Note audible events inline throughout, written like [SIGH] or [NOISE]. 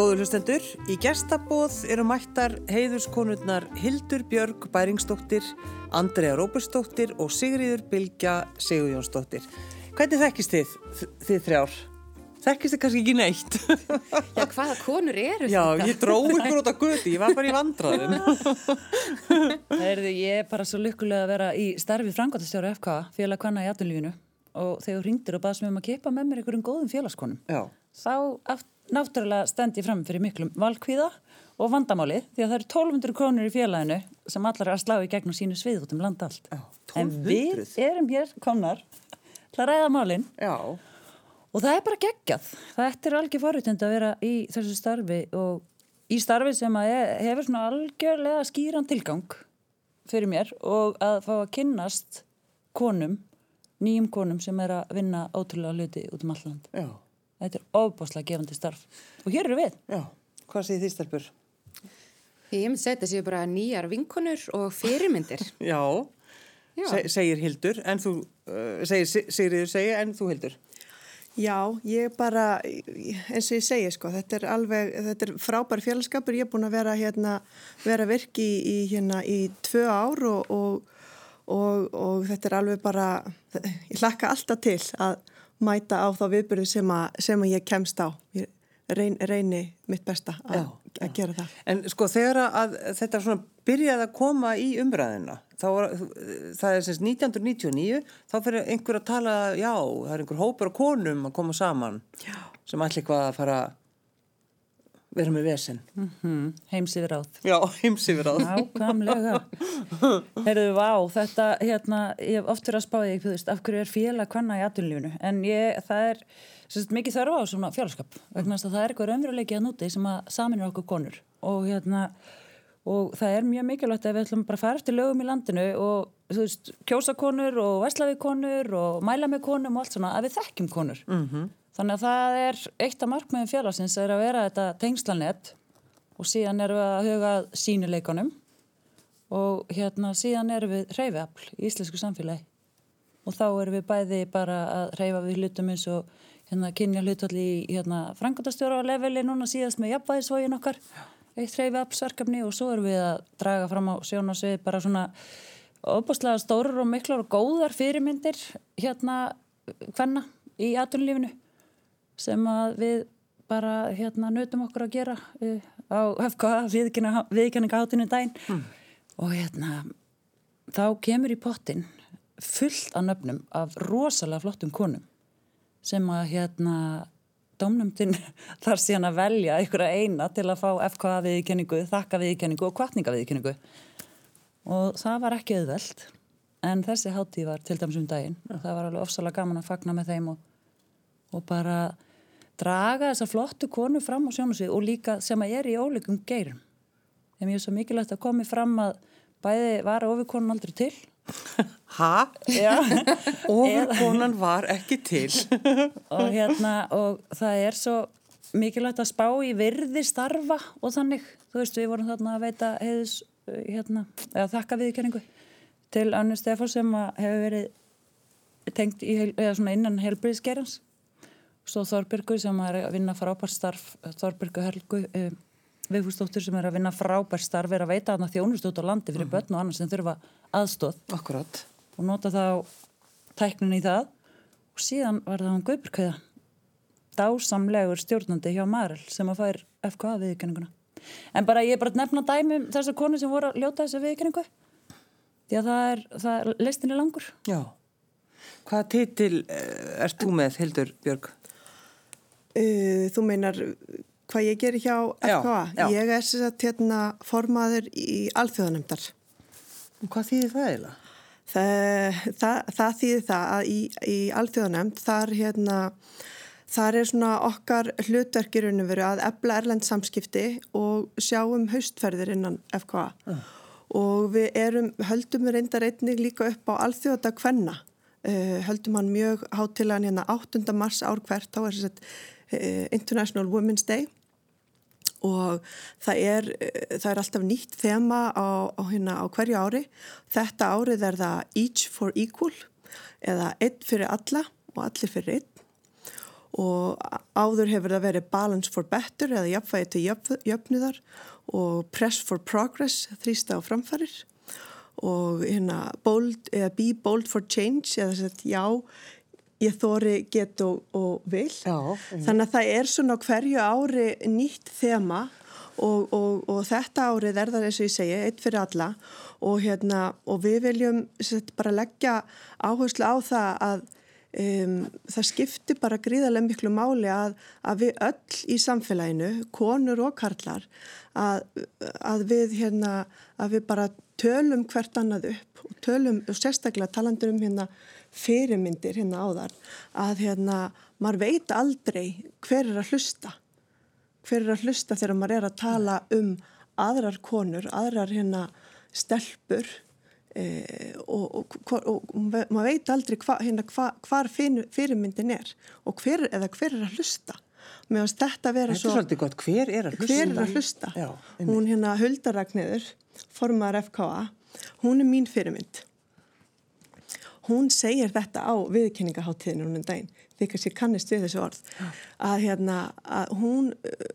Góður hlustendur, í gestabóð eru mættar heiðuskonurnar Hildur Björg Bæringsdóttir, Andrea Róbersdóttir og Sigriður Bilgja Sigurjónsdóttir. Hvernig þekkist þið, þið þrjár? Þekkist þið kannski ekki neitt? [LAUGHS] Já, hvaða konur eru Já, þetta? ég dró ykkur út á göti, ég var bara í vandraðum. [LAUGHS] Heyrðu, ég er bara svo lykkulega að vera í starfi frangotastjóra FK, félag hvanna í aðunlífinu og þegar þú ringdir og baðst mér um að kipa með mér einhverjum góðum félagskonum Já. Þá náttúrulega stend ég fram fyrir miklum valkvíða og vandamáli því að það eru 1200 krónur í félaginu sem allar er að slá í gegnum sínu svið út um land allt. Já, En við 1200? erum hér komnar til að ræða málinn. Og það er bara geggjað. Það er algjör forutend að vera í þessu starfi og í starfi sem hefur svona algjörlega skýran tilgang fyrir mér og að fá að kynnast konum, nýjum konum sem er að vinna ótrúlega hluti út um alland. Já. Þetta er ofbáslega gefandi starf. Og hér eru við. Já. Hvað segir þið stelpur? Ég myndi segja þetta séu bara nýjar vinkonur og fyrirmyndir. [LAUGHS] Já. Já. Se segir Hildur, en þú, uh, segir Sigriður segir, en þú Hildur? Já, ég bara, eins og ég segi sko, þetta er alveg, þetta er frábær félagskapur, ég er búin að vera hérna, vera virki í, í hérna í tvö ár og, og, og, og þetta er alveg bara, ég hlakka alltaf til að mæta á þá viðbyrðu sem, að- sem að ég kemst á. Ég reyn, reyni mitt besta að, að gera það. En sko þegar að þetta svona byrjaði að koma í umræðina, þá var, það er semst 1999, þá fyrir einhver að tala, já, það er einhver hópur af konum að koma saman já. sem ætla eitthvað að fara vera með vesen. Mm Heims yfir áð. Já, heims yfir á það. Nákvæmlega. Herðu, vá, þetta, hérna, ég hef oft verið að spáði, þú veist, af hverju er félag hvenna í aðunlífinu, en ég, það er sérst, mikið þörfa á svona félagskap, vegna þess að það er eitthvað raunveruleiki að núti sem að saminur okkur konur og hérna, og það er mjög mikilvægt að við ætlum bara að fara eftir lögum í landinu og, þú veist, kjósa konur og veslaði konur og mæla með konum og allt svona, að við þekkjum konur. -hmm. Þannig að það er eitt af markmiðum félagsins er að vera þetta tengslanett og síðan erum við að huga sínuleikunum og hérna síðan erum við hreyfiafl í íslensku samfélagi. Og þá erum við bæði bara að hreyfa við hlutum eins og hérna kynja hlutalli í hérna frangotastjóra á leveli núna síðast með jafnvæðisvógin okkar eitt hreyfiaflsverkefni og svo erum við að draga fram á sjónasvið bara svona ofbúslega stórar og miklar og góðar fyrirmyndir hérna hvenna í atunlífinu sem við bara hérna nutum okkur að gera uh, á FK viðkenningaháttinu dæn mm. og hérna þá kemur í pottin fullt af nöfnum af rosalega flottum konum sem að hérna domnumtinn [LAUGHS] þarf síðan að velja einhverja eina til að fá FK viðkenningu, þakka viðkenningu og kvartninga viðkenningu og það var ekki auðveld en þessi hátíð var til dæmis um daginn. Og það var alveg ofsalega gaman að fagna með þeim og, og bara draga þessa flottu konu fram á sjónasvið og líka sem að er í ólíkum geirum ég er svo mikilvægt að komi fram að bæði var ofikonun aldrei til [LAUGHS] Ha? Já. [LAUGHS] Ofurkonan var ekki til. [LAUGHS] og hérna og það er svo mikilvægt að spá í virði starfa og þannig, þú veist við vorum þarna að veita heiðus hérna, eða þakka viðkenningu til Annu Stefán sem hefur verið tengt í, eða svona innan helbriðsgerjans svo Þorbjörgu sem er að vinna frábært starf Þorbjörgu Helgu um, Vigfúsdóttur sem er að vinna frábært starf er að veita þarna þjónust út á landi fyrir börn og annars sem þurfa aðstóð Akkurat. og nota þá tæknin í það og síðan var það hann Guðbjörkauða dásamlegur stjórnandi hjá Marel sem að fær FKA viðkenninguna en bara ég er bara að nefna dæmi um þessar konu sem voru að ljóta þessu viðkenningu því að það er, það er listin er langur Já. Hvaða titil uh, ert þú með, Hildur Björg? Uh, þú meinar hvað ég gerir hjá Já, FKA? já. Ég er sér að hérna formaður í alþjóðanemdar. Og hvað þýðir það eiginlega? Það, það, það þýðir það að í, í alþjóðanemnd þar, hérna, þar er svona okkar hlutverkir veru að ebla erlend samskipti og sjáum haustferðir innan FKA og við erum, höldum við reyndar einnig líka upp á alþjóða kvenna uh, höldum hann mjög hátilegan hérna 8. mars ár hvert þá er uh, International Women's Day. Og það er, eh, það er alltaf nýtt þema á, á, hérna, á hverju ári. Þetta árið er það Each for Equal eða einn fyrir alla og allir fyrir einn. Og áður hefur það verið balance for better eða jafnvægi til jöfn, jöfnuðar og press for progress þrýsta á framfærir og hérna bold, be bold for change eða já ég þóri get og, og vil Já, þannig að það er svona hverju ári nýtt þema og, og, og þetta árið er það eins og ég segi, eitt fyrir alla. Og, hérna, og við viljum set, bara leggja áherslu á það að um, það skiptir bara gríðarlega miklu máli að, að við öll í samfélaginu, konur og karlar, að, að, við, hérna, að við bara tölum hvert annað upp og tölum og sérstaklega talandur um hérna fyrirmyndir hérna áðar að hérna maður veit aldrei hver er að hlusta. Hver er að hlusta þegar maður er að tala um aðrar konur, aðrar hérna stelpur e, og, og, og, og maður veit aldrei hva, hérna, hva, hvar fyrirmyndin er og hver, eða hver er að hlusta. Með að þetta vera svo Þetta er svolítið gott, hver er að hlusta? Hver er að hlusta? Já, hún hérna Huldaragnir formar FKA, hún er mín fyrirmynd hún segir þetta á viðkynningaháttíðinu hún um daginn, því kannski kannist við þessu orð. Að, hérna, að hún,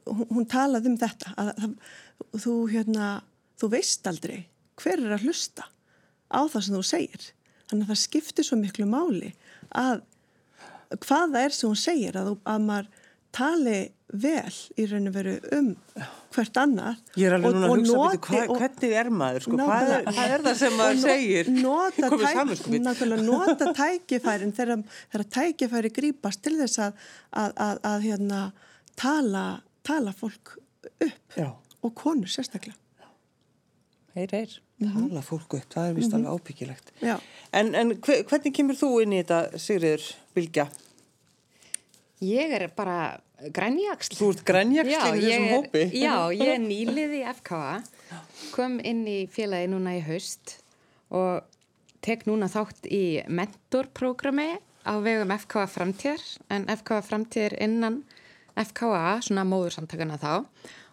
hún, hún talað um þetta að, að þú, hérna, þú veist aldrei hver er að hlusta á það sem þú segir. Þannig að það skiptir svo miklu máli að hvaða er sem hún segir að, að maður tali vel í raun og veru um hvert annað Ég er alveg núna að hugsa noti, hva, og, hvernig er maður, sko, ná, hvað, er, hvað er það sem maður segir? nota, tæk, nota tækifærin þegar, þegar tækifæri grýpast til þess að, að, að, að hérna, tala, tala fólk upp Já. og konur sérstaklega. Heyr, heyr. Tala fólk upp, það er vist mm -hmm. alveg ábyggilegt. En, en hvernig kemur þú inn í þetta Sigriður Bilgja? Ég er bara grænjaksl. Þú ert grænjaksl í þessum hópi? Já, ég er nýlið í FKA, kom inn í félagi núna í haust og tek núna þátt í mentorprogrammi á vegum FKA framtíðar, en FKA framtíðar innan FKA, svona móðursamtakana þá,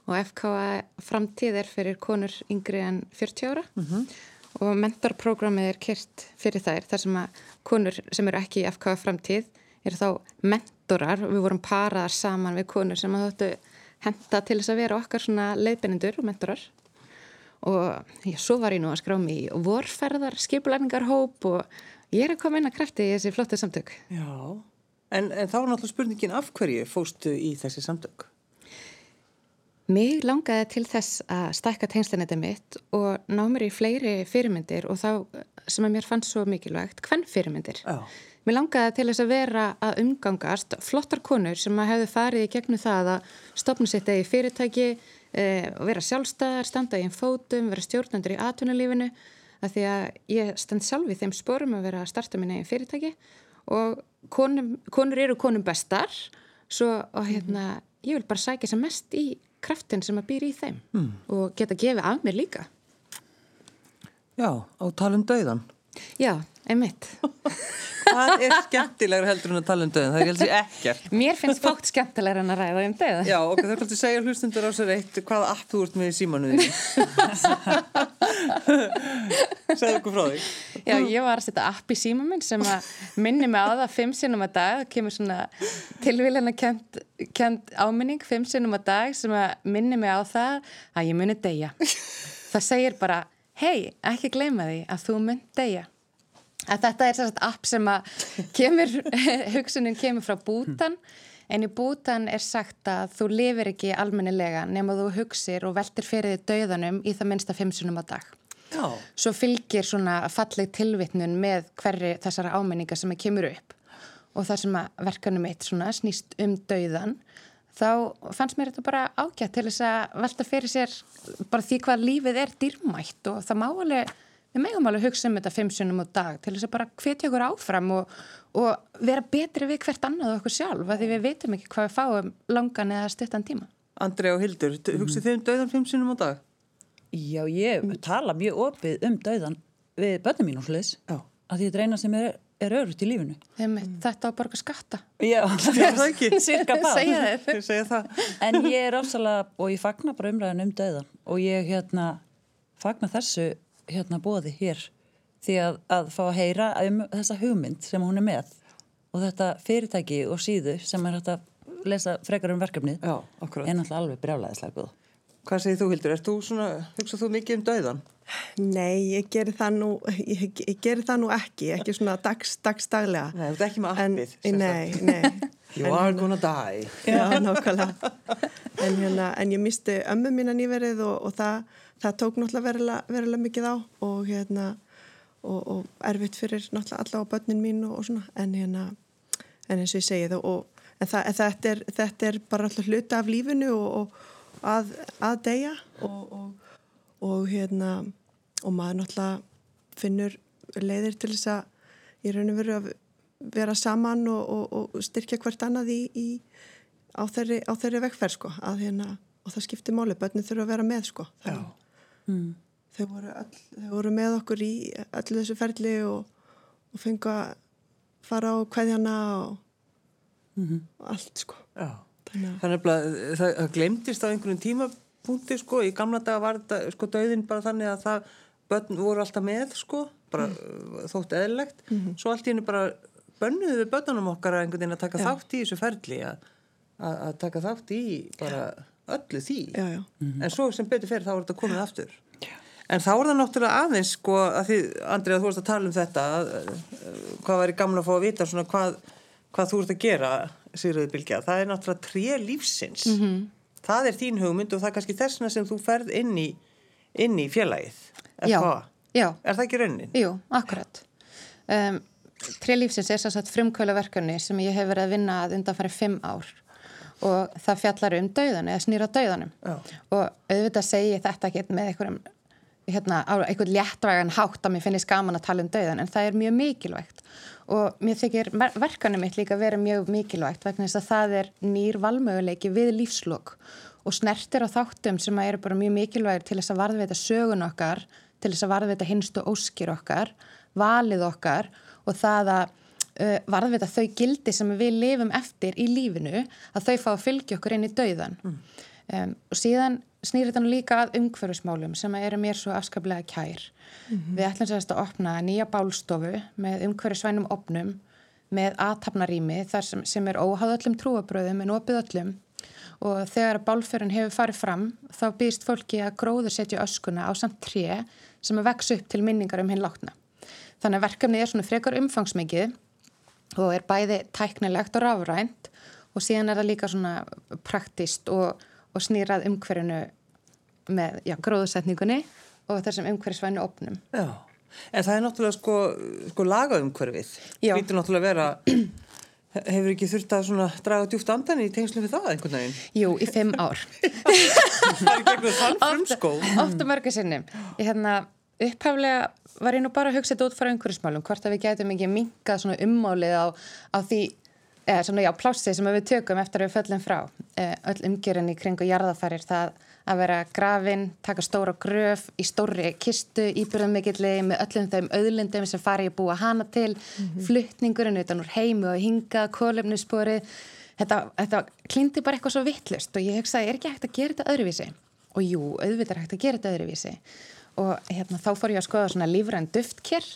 og FKA framtíð er fyrir konur yngri en 40 ára mm -hmm. og mentorprogrammi er kert fyrir þær, þar sem að konur sem eru ekki í FKA framtíð eru þá mentorar, við vorum paraðar saman við konur sem að þóttu henda til þess að vera okkar svona leiðbennendur og mentorar og já, svo var ég nú að skrá mig í vorferðar skipulæningarhóp og ég er að koma inn að krafti í þessi flottu samtök Já, en, en þá er náttúrulega spurningin af hverju fóstu í þessi samtök? Mér langaði til þess að stækka tengslinni mitt og ná mér í fleiri fyrirmyndir og þá sem að mér fannst svo mikilvægt, hvern fyrirmyndir? Já Mér langaði til þess að vera að umgangast flottar konur sem að hefðu farið í gegnum það að stopna sitt eða í fyrirtæki, e, vera sjálfstæðar, standa í einn fótum, vera stjórnandur í atvinnulífinu að því að ég stend sjálf í þeim sporum að vera að starta minna í fyrirtæki og konum, konur eru konum bestar svo og hérna ég vil bara sækja sem mest í kraftin sem að býra í þeim mm. og geta gefið af mér líka. Já, á talum döiðan. Já, einmitt. [LAUGHS] Hvað er skemmtilegur heldur en að tala um döðan? Það er heldur ekkert. Mér finnst fátt skemmtilegur en að ræða um döðan. Já, ok, það er kannski að segja hlustundur á sér eitt hvaða app þú ert með í símanuði. [LAUGHS] Segðu okkur frá þig. Já, ég var að setja app í síma minn sem að minni mig á það fimm sinnum að dag. Það kemur svona tilvílena kent, áminning fimm sinnum að dag sem að minni mig á það að ég muni deyja. [LAUGHS] Það segir bara, hei, ekki gleyma því að þú mun deyja. Að þetta er svona app sem að kemur, [LAUGHS] hugsunin kemur frá bútan en í bútan er sagt að þú lifir ekki almennilega nema þú hugsir og veltir fyrir þið döðanum í það minnsta fimmsunum á dag. Já. Svo fylgir svona falleg tilvitnun með hverri þessara ámenninga sem að kemur upp og það sem að verkanum eitt svona snýst um döðan þá fannst mér þetta bara ágætt til þess að velta fyrir sér bara því hvað lífið er dýrmætt og það má alveg við megum alveg hugsa um þetta fimm sunnum á dag til þess að bara hvetja okkur áfram og, og vera betri við hvert annað okkur sjálf að því við veitum ekki hvað við fáum langan eða stuttan tíma. Andrei og Hildur, hugsið þið um dauðan fimm sunnum á dag? Já, ég tala mjög opið um dauðan við börnum mín og hlutis að því þetta er eina sem er, er örugt í lífunu. Þeim, þetta á borga skatta. [LAUGHS] Já, það er það ekki. [LAUGHS] Segja [LAUGHS] það. En ég er ásalega og ég fagnar bara umræðan um dauðan og ég hérna fagnar þessu hérna bóði hér því að, að fá að heyra um þessa hugmynd sem hún er með og þetta fyrirtæki og síðu sem er hægt að lesa frekar um verkefnið Já, er náttúrulega alveg brjálæðislega góð. Hvað segir þú Hildur? Er þú svona, hugsað þú mikið um dauðan? Nei, ég geri það nú, ég, ég geri það nú ekki, ekki svona dags, dagsdaglega. Nei, þú ert ekki með En, appið. sem nei, nei. [LAUGHS] You are gonna die. Já, nákvæmlega. En, hérna, en ég misti ömmu mína nýverið og, og það, það tók náttúrulega verulega, mikið á og, hérna, og, og erfitt fyrir náttúrulega alla á börnin mín og, svona. En, hérna, en eins og ég segi það, en, það, þetta, er, þetta er bara alltaf hluta af lífinu og, að, að deyja og hérna, og maður náttúrulega finnur leiðir til þess að í raun og veru að vera saman og, og, og styrkja hvert annað í, í á þeirri, á þeirri vekkferð sko að hérna, og það skiptir máli, börnin þurfa að vera með sko Já. Mm. þau, voru all, þau voru með okkur í öllu þessu ferli og, og fengu að fara á kveðjana og, og allt sko Já. þannig að það, það glemtist á einhvern tímapunkti sko, í gamla daga var þetta sko dauðin bara þannig að það börn voru alltaf með sko, bara mm. þótt eðlilegt, svo allt í hennu bara bönnuðu við börnunum okkar að einhvern veginn að taka Já. þátt í þessu ferli að, að, að taka þátt í bara öllu því. Já, já, en svo sem betur fyrir þá er þetta komið aftur. En þá er það náttúrulega aðeins sko að því, Andrið, þú vorst að tala um þetta að, uh, hvað væri gamla að fá að vita svona hvað, hvað þú ert að gera Sigurður Bilgja, það er náttúrulega tré lífsins. -hmm. það er þín hugmynd og það er kannski þessna sem þú ferð inn í inn í félagið. Er, Já, það? já, er það ekki raunin? jú, akkurat. Um, Trélífsins er svo satt frumkvöla verkefni sem ég hef verið að vinna að undanfæri fimm ár og það fjallar um dauðan eða snýra dauðanum Já. og auðvitað segi þetta ekki með einhverjum hérna, einhvern léttvægan hátt að mér finnist gaman að tala um dauðan en það er mjög mikilvægt og mér þykir verkanum mitt líka vera mjög mikilvægt vegna þess að það er nýr valmöguleiki við lífslokk og snertir á þáttum sem eru bara mjög mikilvægir til þess að varðveita sögun okkar til þess að varðveita hinstu óskir okkar valið okkar og það að uh, varðveita þau gildi sem við lifum eftir í lífinu að þau fá að fylgja okkur inn í dauðan um, og síðan snýr þetta nú líka að umhverfismálum sem eru mér svo afskaplega kær. Við ætlum sérst að opna nýja bálstofu með umhverfisvænum opnum með aðtapnarími þar sem, sem er óháð öllum trúabröðum en opið öllum. Og þegar bálförun hefur farið fram þá býðst fólki að gróður setja öskuna á samt tré sem að vex upp til minningar um hinn látna. Þannig að verkefnið er svona frekar umfangsmikið og er bæði tæknilegt og rafrænt og síðan er það líka svona praktist og, og snýrað umhverfinu með já, gróðusetningunni og þessum umhverfisvænu opnum. Já, en það er náttúrulega sko, sko lagaumhverfið Já. Lítur náttúrulega vera [CLEARS THROAT] hefur ekki þurft að svona draga djúft andan í tengslu við það einhvern veginn Jú, í fimm ár. [LAUGHS] Það er gegnum þann frumskóð Ofta mörgu sinnum. Ég hérna upphaflega var ég nú bara að hugsa þetta út frá umhverfismálum, hvort að við getum ekki minkað svona ummálið á, á því eða svona já, plássið sem við tökum eftir að við föllum frá. Eh, öll umgjörinn í kringu jarðafarir það að vera grafin, taka stóra gröf í stóri kistu, íbyrðumikilli með öllum þeim auðlindum sem fari að búa hana til, flutningurinn utan úr heimu og hinga, kólefnissporið þetta, þetta klindi bara eitthvað svo vittlust og ég hugsaði, er ekki hægt að gera þetta öðruvísi? Og jú, auðvitað er hægt að gera þetta öðruvísi og hérna, þá fór ég að skoða svona lífræn duftkér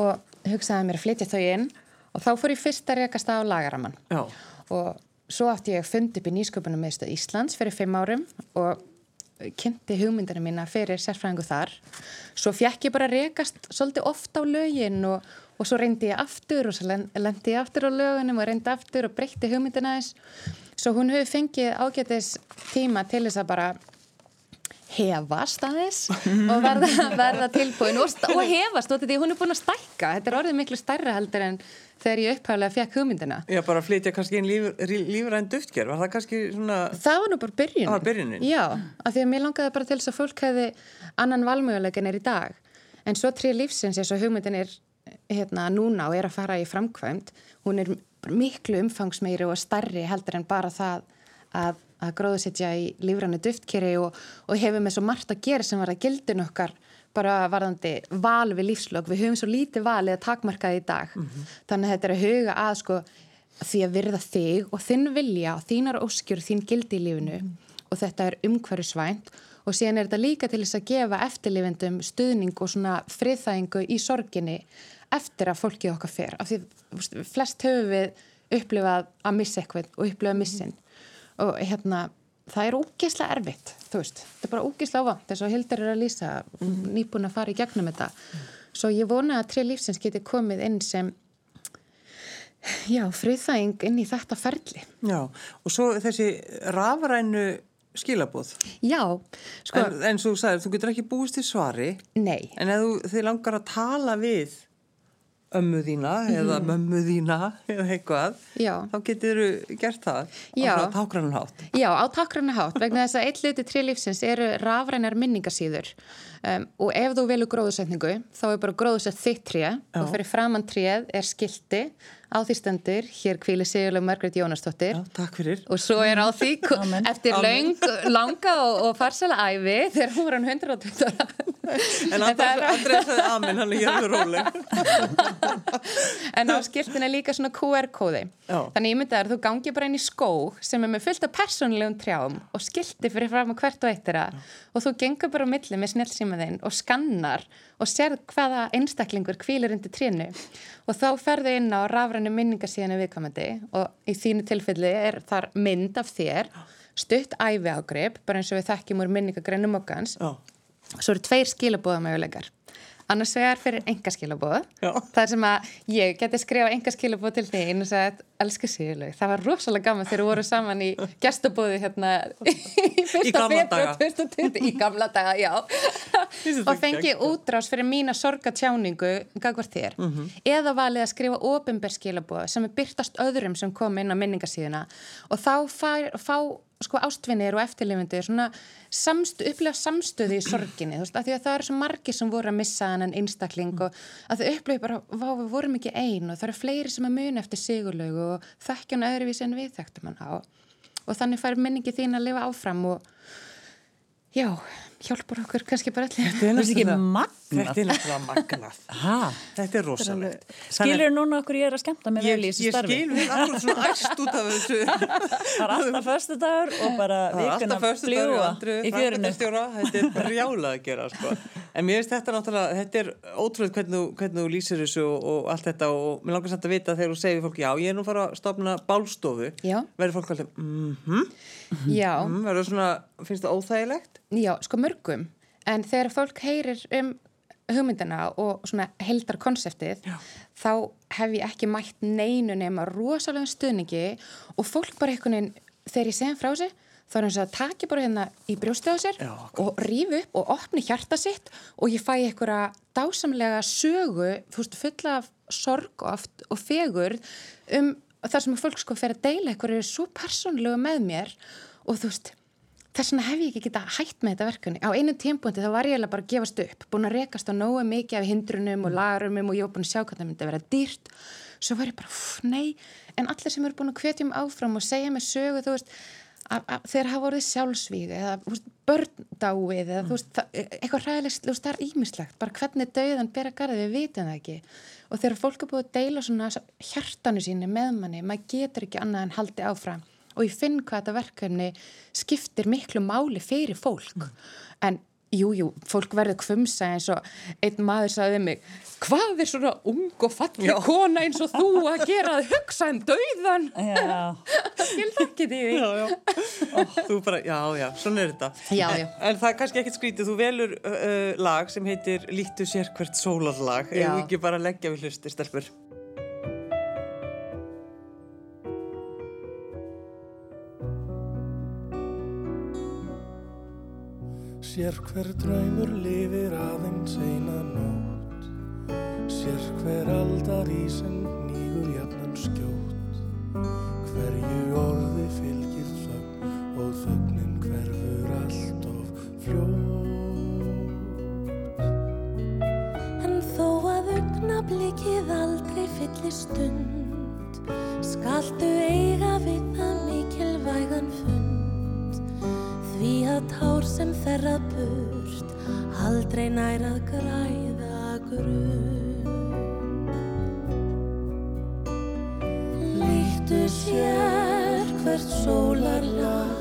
og hugsaði mér að flytja þau inn og þá fór ég fyrst að rekast á lagaramann. Já, og svo átti ég að fundi upp í nýsköpunum meðstöð Íslands fyrir fimm árum og kynnti hugmyndina mína fyrir sérfræðingu þar. Svo fjekk ég bara rekast svolítið ofta á lögin og, og svo reyndi ég aftur og svo len- lendi ég aftur á lögunum og reyndi aftur og breytti hugmyndina þess svo hún hefur fengið ágætis tíma til þess að bara hefast aðeins og verða, verða tilbúin og, og hefast og því hún er búin að stækka þetta er orðið miklu stærra heldur en þegar ég upphæflega fekk hugmyndina Já, bara að flytja kannski inn líf, lífræn duftger, var það kannski svona, Það var nú bara byrjunin. Var byrjunin? Já, af því að mér langaði bara til þess að fólk hefði annan valmöguleikin er í dag. En svo trí lífsins eins og hugmyndin er hérna núna og er að fara í framkvæmt, hún er miklu umfangsmeiri og starri heldur en bara það að, að gróðusetja í lífrænu duftkeri og, og hefur með svo margt að gera sem var að gildin okkar bara varðandi val við lífslokk. Við höfum svo lítið valið að takmarkaði í dag. Þannig að þetta er að huga að sko því að virða þig og þinn vilja og þínar óskjur, þín gildi í lífinu. Og þetta er umhverfisvænt. Og síðan er þetta líka til þess að gefa eftirlifendum stuðning og svona friðþægingu í sorginni eftir að fólkið okkar fer. Af því flest höfum við upplifað að missa eitthvað og upplifað missin og hérna það er ógeðslega erfitt, þú veist. Þetta er bara ógeðslega ávant, þess að Hildur er að lýsa nýbúin að fara í gegnum þetta. Svo ég vona að tre lífsins geti komið inn sem já, friðþæging inn í þetta ferli. Já, og svo þessi rafrænu skilabóð Já, sko en, en svo þú sagðir, þú getur ekki búist til svari. Nei, en ef þú, langar að tala við ömmu þína eða mömmu þína eða eitthvað Já. þá getur gert það Já. á tákrann hátt Já, á takkranna hátt, vegna þess að eitt hluti trí lífsins eru rafrænar minningasíður um, og ef þú velur gróðusetningu þá er bara gróðusett þitt tré og fyrir framann tréð er skilti á því stendur, hér kvíli Sigurlega Margrét Jónastóttir Já, takk fyrir. Og svo er á því Amen. eftir Amen. löng, langa og, og farsala æfi þegar hún var hann 120 ára. En Andrið sagði amen, hann er hjörður róleg. En á skiltin er líka svona QR-kóði þannig ég myndi að þú gangi bara inn í skóg sem er með fullt af persónulegum trjám og skilti fyrir fram að hvert og eitt þeirra. Og þú gengur bara á milli með snjálfsímaðinn og skannar og sérð hvaða einstaklingur kvílir undir trénu og þá ferðu inn á rafrænu minningasíðanu viðkomandi og í þínu tilfelli er þar mynd af þér stutt æfi ágrip, bara eins og við þekkjum úr minningagreinum okkans Já, Svo eru tveir skilabóðamöguleikar. Annars vegar fyrir enga skilabóð. Já. Það er sem að ég geti skrifa enga skilabóð til þín og sagt, elsku síðuleg. Það var rosalega gaman þegar við vorum saman í gestabóði hérna í fyrsta. 2020. Í gamla daga, já. Og fengi útrás fyrir mína sorgatjáningu gagvar þér. Mhm. Eða valið að skrifa ofinber skilabóð sem er byrtast öðrum sem kom inn á minningasíðuna. Og þá fær, fá sko ástvinnir og eftirlifundir svona samstu, upplega samstöði í sorginni, þú veist, af því að það eru svo margir sem voru að missa hann en einstakling og að þau upplöfu bara, vá, við vorum ekki ein og það eru fleiri sem að muna eftir sigurlegu og þekkja hann öðruvísi en við þekktum hann á. Og þannig fær minningi þín að lifa áfram og já, hjálpar okkur kannski bara allir Þetta er náttúrulega- magnað? Þetta er náttúrulega magnað Ha? Þetta er rosalegt Skilur núna okkur ég er að skemmta mér Ég, vel í ég þessu starfi? skil við akkur svona æst út af þessu [LAUGHS] Það er alltaf förstu dagur og bara Það er vikuna alltaf fljúa andru í fjörinu. þetta er brjálað að gera sko. En mér finnst þetta náttúrulega þetta er ótrúlega hvernig, hvernig þú lýsir þessu og, og allt þetta og mér langar samt að vita þegar þú segir fólki, já ég er nú fara að stopna bálstofu, Já. verður fólk alltaf mhm, Já, [LAUGHS] mm, verður svona finnst það óþægilegt? Já, sko mörgum. En þegar fólk heyrir um hugmyndina og svona heldar konseptið, þá hef ég ekki mætt neinu nema rosalega stuðningi og fólk bara einhvern veginn, þegar ég segja frá sig, þá er og að taki bara hérna í brjóstið á sér Já, og rífi upp og opni hjarta sitt og ég fæ einhverja dásamlega sögu, veist, fulla af sorg oft og fegur um þar sem fólk sko fer að deila einhverju svo persónlegu með mér og þú veist, þess vegna hef ég ekki geta hætt með þetta verkefni. Á einu tímpúndi þá var ég eiginlega bara að gefast upp, búin að rekast á nógu mikið af hindrunum og lagarumum og ég var búin að sjá hvað það myndi að vera dýrt. Svo var ég bara, nei, en allir sem eru búin að hvetjum áfram og segja mig sögu, þú veist, þeir hafa orðið sjálfsvíð eða veist, börn dáið eða þú veist, það, eitthvað ræðilegt, það er ímislegt, bara hvernig dauðan bera garðið, við vitum það ekki. Og þegar fólk er búið að deila svona hjartanu síni með manni, maður getur ekki annað en haldi áfram. Og ég finn hvað þetta verkefni skiptir miklu máli fyrir fólk. En jú, jú, fólk verður kvumsa eins og einn maður sagði mig hvað er svona ung og falli kona eins og þú að gera að hugsa um dauðan Já, [LAUGHS] ég lakki því Já, já, Ó, þú bara, já, já, svona er þetta. Já, en, já. en það er kannski ekkit skrítið, þú velur uh, lag sem heitir Líttu sér hvert sólarlag Já. ef ekki bara leggja við hlusti, stelpur Sér hver draumur lifir aðeins eina nótt. Sér hver aldar í sem nýgur jafnan skjótt. Hverju orði fylgir þögn og þögnin hverfur allt of fljótt. En þó að augnablikið aldrei fyllir stund Skaltu eiga við það mikilvægan fund Því að tár sem þerra burt Aldrei nær að græða grunn Líktu sér hvert sólarlag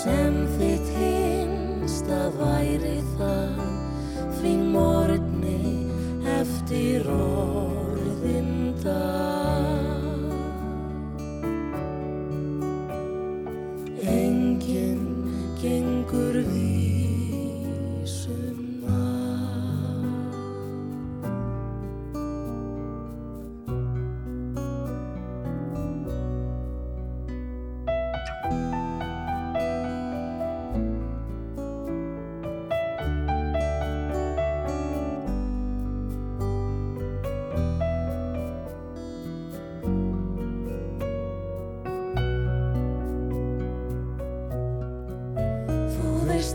sem þitt hinsta því morgni eftir orðinda. Enginn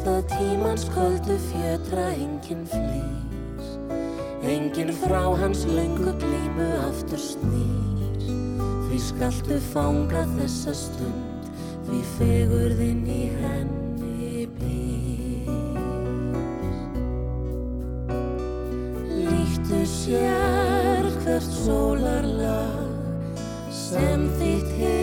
veist að tímans köldu fjötra enginn flýr. Enginn frá hans löngu glímu aftur snýr. Því skaltu fanga þessa stund Því fegurðin í henni býr. Líttu sér hvert sólarlag sem þitt hinsta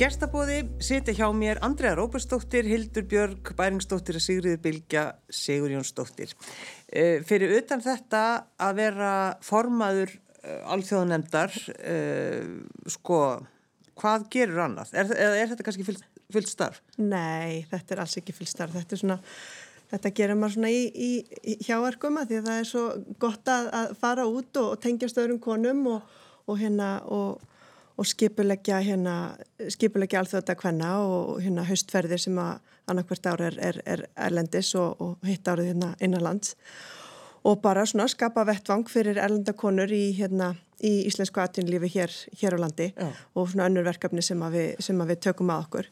gestabóði sitja hjá mér Andrea Róbersdóttir, Hildur Björg, Bæringsdóttir og Sigriður Bilgja Sigur Jónsdóttir. Uh, fyrir utan þetta að vera formaður uh, alþjóðanemdar, uh, sko, hvað gerur annað? Er, er þetta kannski fullt, fullt starf? Nei, þetta er alls ekki fylgstarf. Þetta er svona, þetta gerir maður svona í, í, í hjáarkuma því að það er svo gott að, að fara út og, og tengja stöðurum konum og, og hérna og, og skipuleggja hérna, skipuleggja alþjóða kvenna og hérna haustferðir sem að annarkvært ár er, er, er erlendis og, og hitt árið hérna innanlands og bara svona skapa vettvang fyrir erlendakonur í hérna í íslensku atvinnlífi hér, hér á landi Já. og svona önnur verkefni sem að, við, sem að við tökum að okkur.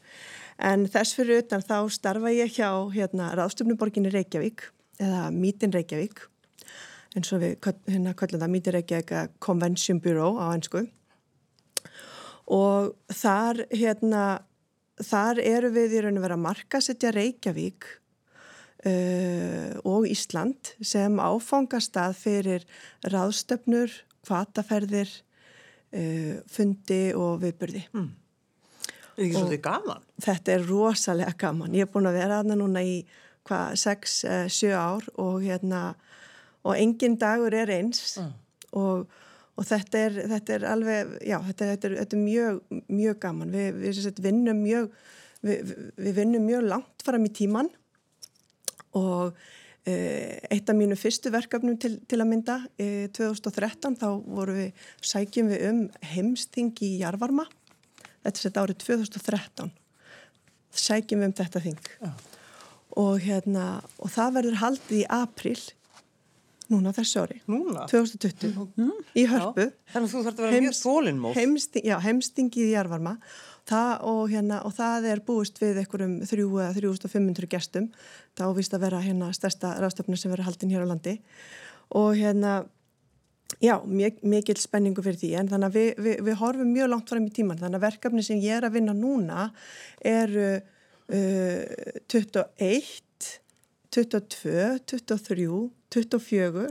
En þess fyrir utan þá starfa ég hjá hérna ráðstöfnuborginni Reykjavík eða Mítin Reykjavík eins og við hérna köllum það Mítin Reykjavík Convention Bureau á ennsku og þar hérna þar eru við í raun og vera að markasetja Reykjavík uh, og Ísland sem áfangastað fyrir ráðstöfnur, kvataferðir, uh, fundi og viðbyrði. Er þetta ekki svolítið gaman? Þetta er rosalega gaman. Ég er búin að vera aðna núna í hvað, 6-7 ár og hérna og engin dagur er eins og, og þetta, er, þetta er alveg, já, þetta, þetta, er, þetta er mjög, mjög gaman. Vi, við sem sagt, vinnum mjög, við, við vinnum mjög langt fram í tíman og eh, eitt af mínu fyrstu verkefnum til, til að mynda eh, 2013 þá voru við, sækjum við um heimsting í Jarvarma þetta er sett árið 2013 sækjum við um þetta þing. Og hérna og það verður haldið í april núna þessu ári. Núna? 2020 í hörpu. Þannig að þú þarf að vera mjög þólinnmóð. heimsting, heimstingið í Jarvarma það, og, hérna, og það er búist við einhverjum 3.500 gestum. Þá vist að vera hérna stærsta ráðstöfnur sem verður haldin hér á landi. Og hérna já, mjög, mikil spenningu fyrir því. En þannig að við, við, við horfum mjög langt fram í tíman þannig að verkefni sem ég er að vinna núna eru uh, 21 22, 23 24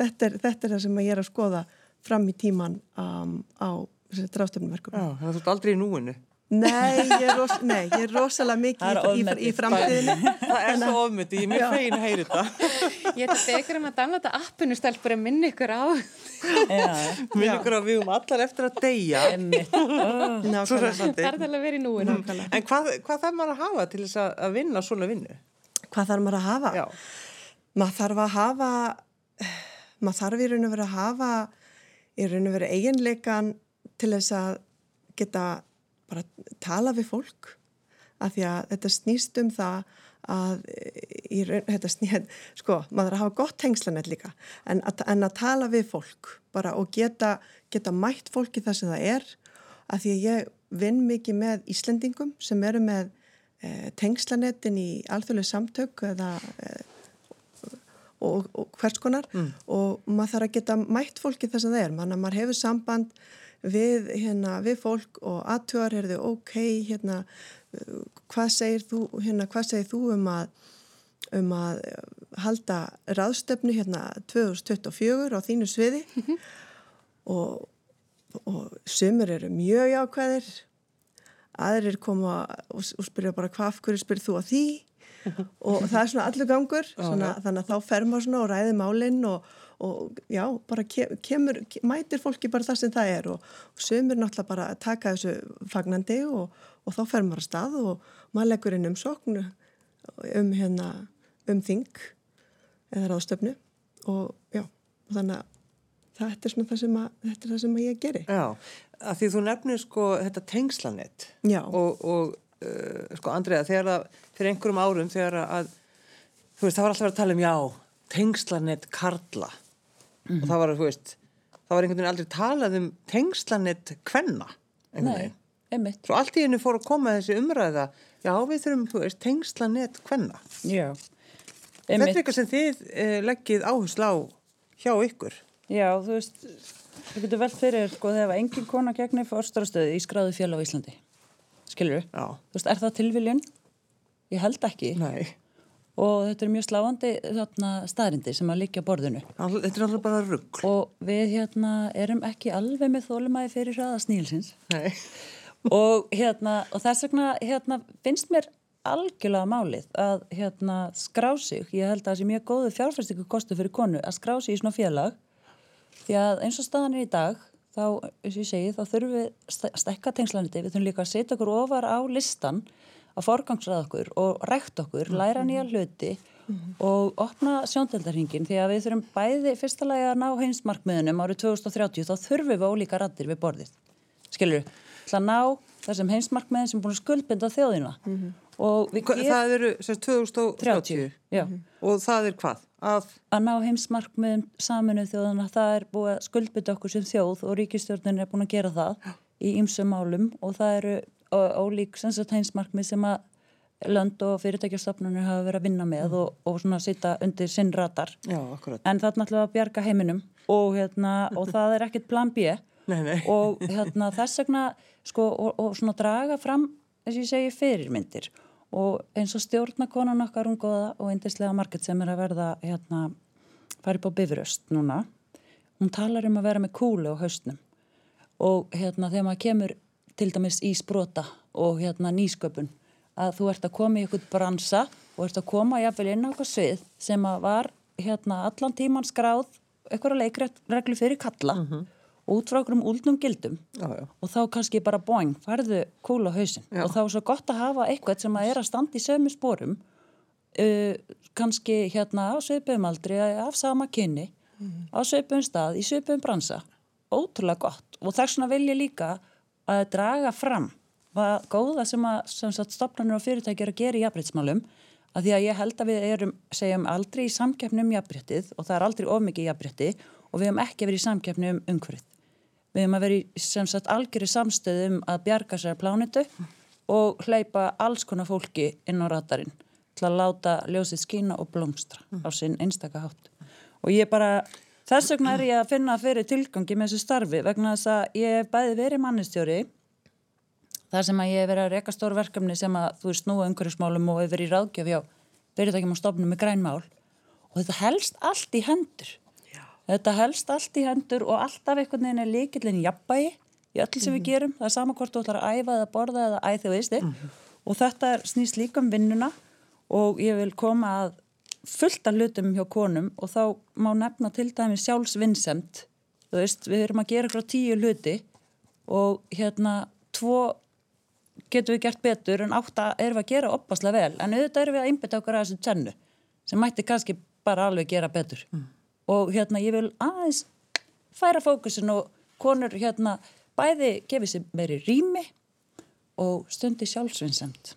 þetta er, þetta er það sem ég er að skoða fram í tíman um, á ráðstöfnuverkum Já, þannig að þú ert aldrei í núinu. Nei, ég er, ros nei, ég er rosalega mikið Það í, í, í framtíðinni. Það er svo ofmyndi, ég er mjög fegin að heyra þetta. [LAUGHS] Ég ætla að begra um að downloada appinu stelpur að minna ykkur á. Já, [LAUGHS] Minn ykkur að við um allar eftir að deyja. [LAUGHS] Svo hressandi. Það er alveg verið í núinu. En hvað, hvað þarf maður að hafa til þess að, að vinna svona vinnu? Hvað þarf maður að hafa? Já. Maður þarf að hafa, [SIGHS] maður þarf í raun og veru að hafa í raun og veru eiginleikan til þess að geta bara tala við fólk. Af því að þetta snýst um það að í, raun- þetta snýst, sko, maður að hafa gott tengslanett líka en að, en að tala við fólk bara og geta, geta mætt fólki það sem það er. Af því að ég vinn mikið með Íslendingum sem eru með e, tengslanettin í alþjóðlega samtök eða e, og, og hvers konar. Og maður þarf að geta mætt fólki þess að það er, að maður hefur samband við, hérna, við fólk og aðtjóðar er þau ok, hérna, hvað segir þú, hérna, hvað segir þú um að, um að halda ráðstöfnu hérna 2024 á þínu sviði? Og, og sumur eru mjög jákvæðir, aðrir koma og, og spyrja bara hvað, hverju spyrir þú að því og það er svona allur gangur svona, þannig að þá fer maður svona og ræði málinn og, og já, bara ke- kemur, ke- mætir fólki bara það sem það er og, og sömur náttúrulega bara að taka þessu fagnandi og, og þá fer maður að stað og maður leggur inn umsókn um hérna um þing eða ráðstöfnu og já, þannig að þetta er svona það sem, að, er það sem ég geri. Já, að því þú nefnir sko þetta tengslanett og, og uh, sko Andrea, þegar að fyrir einhverjum árum þegar að þú veist, það var alltaf að tala um já, tengslanett karla og það var, þú veist, það var einhvern veginn aldrei talað um tengslanett kvenna Nei, einmitt. Svo allt í hennu fór að koma þessi umræða, já við þurfum, þú veist, tengslanett kvenna. Já. Þetta er eitthvað sem þið eh, leggið áherslu á hjá ykkur. Já, þú veist, þú getur velt fyrir, sko, þegar engin kona gegnir fórstarastöðu í skráðu fjöla á Íslandi. Skilur Já. Þú veist, er það tilviljun? Ég held ekki. Nei, Og þetta er mjög sláandi þarna staðrindi sem að á borðinu. þetta er alltaf bara rugg. Og við hérna erum ekki alveg með þólumæði fyrir hraða snílsins. Nei. og hérna, og þess vegna hérna, finnst mér algjörlega málið að hérna skrá sig, ég held að það sé mjög góðu fjárfæstingu kostu fyrir konu að skrá sig í svona félag því að eins og staðan er í dag þá, eins og ég segi, þá þurfum við að stekka tengslaniti, við þurfum líka að setja okkur ofar á listan að forgangsraða okkur og rækt okkur, læra nýja hluti og opna sjóndeldarhingin því að við þurfum bæði fyrsta lagi að ná heimsmarkmiðunum árið 2030 þá þurfum við ólíka rattir við borðið. Skilur, til að ná þessum heimsmarkmiðin sem búin að skuldbinda þjóðina. Og við Getum það eru sem sagt, 2030 já, og það er hvað? Að, að ná heimsmarkmiðum saminu þjóðana það er búið að skuldbinda okkur sem þjóð og ríkistjórnin er búin að gera það í ýmsum málum og það eru ólík sem sagt, heimsmarkmið sem að lönd og fyrirtækjastofnunir hafa verið að vinna með og, og svona sita undir sinn ratar já, en það er náttúrulega að bjarga heiminum og, hérna, og [LAUGHS] það er ekkert plan B. Nei, nei. og hérna, [LAUGHS] þess vegna sko, og, og svona draga fram þess að ég segi fyrirmyndir og eins og stjórnakonan okkar hún góða og eindislega margit sem er að verða hérna, farið på bifröst núna hún talar um að vera með kúlu á haustnum og hérna þegar maður kemur til dæmis í sprota og hérna nýsköpun að þú ert að koma í eitthvað bransa og ert að koma jafnvel inn á eitthvað svið sem að var hérna allan tíman skráð eitthvað leikreglu fyrir kalla. Og út frá okkur um úldnum gildum Já, já. og þá kannski bara boing, farðu kúl á hausin Já. og þá er svo gott að hafa eitthvað sem að er að standa í sömu spórum uh, kannski hérna á sveipum aldri af sama kynni á sveipum stað, í sveipum bransa ótrúlega gott og þess vegna vil ég líka að draga fram hvað góða sem að sem stopnarnir og fyrirtæki eru að gera í jafnbreytsmálum að því að ég held að við erum segjum aldrei í samkeppni um jafnbreytið og það er aldrei of mikið jafnbreytti og við hefum ekki verið í samkeppni um umhverfið Við hefum að vera í sem sagt algjöru samstöðum að bjarga sér plánitu og hleypa alls konar fólki inn á ratarinn til að láta ljósið skína og blómstra á sinn einstaka hátt. Og ég bara, þess vegna er ég að finna fyrir tilgangi með þessu starfi vegna þess að ég hef bæði verið mannistjóri þar sem að ég hef verið að reyka stór verkefni sem að þú veist snúa umhverfismálum og hef verið í ráðgjöf hjá fyrirtækjum og stofnum með grænmál og þetta helst allt í hendur. Þetta helst allt í hendur og alltaf einhvern veginn er líkillin jafnbægi í öll sem við gerum. Það er sama hvort þú ætlar að æfa eða borða eða æði þú veist þig. Og þetta snýst líka um vinnuna og ég vil koma að fullt af hlutum hjá konum og þá má nefna til dæmi sjálfsvinnsemt. Þú veist, við erum að gera frá tíu hluti og hérna tvo getum við gert betur en átta erum við að gera opaslega vel en auðvitað erum við að einbytta okkur að þessu tvennu sem mætti kannski bara alveg gera betur og hérna ég vil aðeins færa fókusin og konur hérna bæði gefið sér meiri rými og stundi sjálfsvinsemt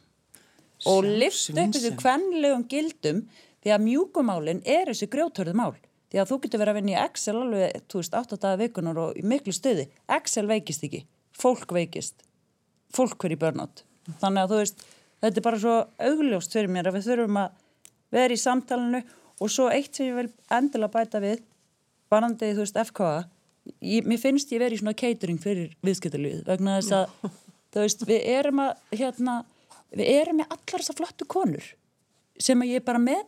og lift upp þessu kvenlegum gildum því að mjúkumálin er þessi grjótörðu mál. Því að þú getur verið að vinna í Excel alveg 2008 daga vikunar og í miklu stuði. Excel veikist ekki, fólk veikist. Fólk í börnátt þannig að þú veist, þetta er bara svo augljóst fyrir mér að við þurfum að vera í samtalenu og svo eitt sem ég vil endilega bæta við varandi, þú veist, FKA ég, mér finnst ég verið í svona catering fyrir viðskiptalíð vegna þess að [LAUGHS] þú veist, við erum að hérna, við erum með allar þessar flottu konur sem ég er bara með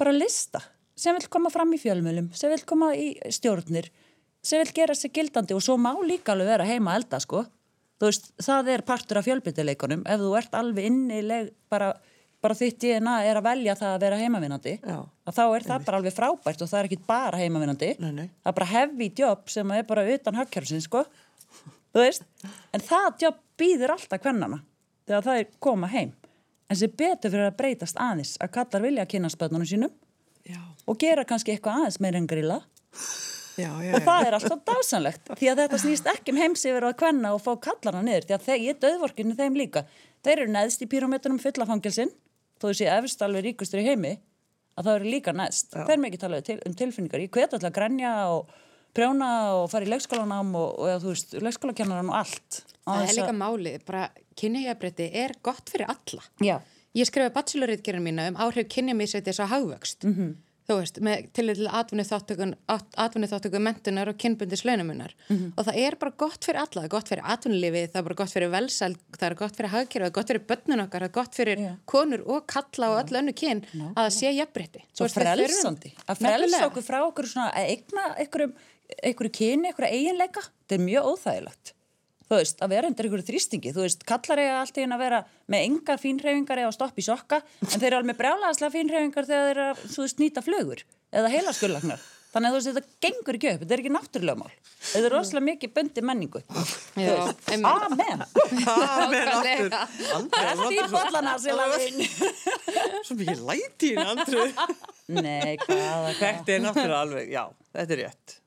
bara lista, sem vil koma fram í fjölmjölum, sem vil koma í stjórnir sem vil gera sig gildandi og svo má líka alveg vera heima elda sko. Þú veist, það er partur af fjölbyttileikunum ef þú ert alveg innileg bara, bara þitt DNA er að velja það að vera heimavinnandi Já. að þá er það bara alveg frábært og það er ekki bara heimavinnandi. Það er bara heavy job sem er bara utan hagkjörnsins sko. En það job býður alltaf kvennana þegar það er koma heim. En sem betur fyrir að breytast aðeins að kallar vilja að kynna spötnunum sínum Já, og gera kannski eitthvað aðeins meira en grilla. Já, já. og það er alltaf dásanlegt því að þetta snýst ekki um heimsifir að kvenna og fá kallarna niður því að ég döðvorkinu þeim líka. Þeir eru neðst í píramítunum fullafangilsin þó þessi efst alveg ríkustur í heimi að það eru líka neðst þeir með ekki tala til, um tilfinningar ég hvet alltaf að grænja og prjóna og fara í leikskólanám og, og ja, þú veist, leikskólakennaran og allt Það er líka málið, bara kynjajafbreytti er gott fyrir alla. Já, Ég skrifaði bachelorritgerðin mína um áhrif kynjamísveitis á hagvöxt. Mhm. Þú veist, með til til atvinni þáttöku mentunar og kynbundis launamunar. Mhm. Og það er bara gott fyrir alla, það er gott fyrir atvinnulífið, það er bara gott fyrir velsæl, það er gott fyrir hagkerfið, það er gott fyrir börnun okkar, það er gott fyrir Já. konur og kalla og öll önnu kyn að það sé jafnbreytti. svo frelsandi að frelsa okkur frá okkur svona að eigna einhverjum, einhverju kyni, einhverju eiginleika þetta er mjög óþægilegt þú veist, að vera undir einhverju þrýstingi þú veist, kallar eiga allt í einu að vera með engar fínreifingar eða að stoppa í sokka en þeir eru alveg með brjálaðaslega fínreifingar þegar þeir eru að, þú veist, nýta flugur eða heilaskullagnar þannig að þú veist, þetta gengur ekki upp, þetta er ekki náttúrulega mál. Þetta er rosalega mikið bundi menningu. Já, veist, amen. Amen aftur. Eftir í bollana, Silafín Svo mikið læti í henni, Andri. Nei, hvaða, hvað? Þetta er náttúrulega alveg, já, þetta er rétt.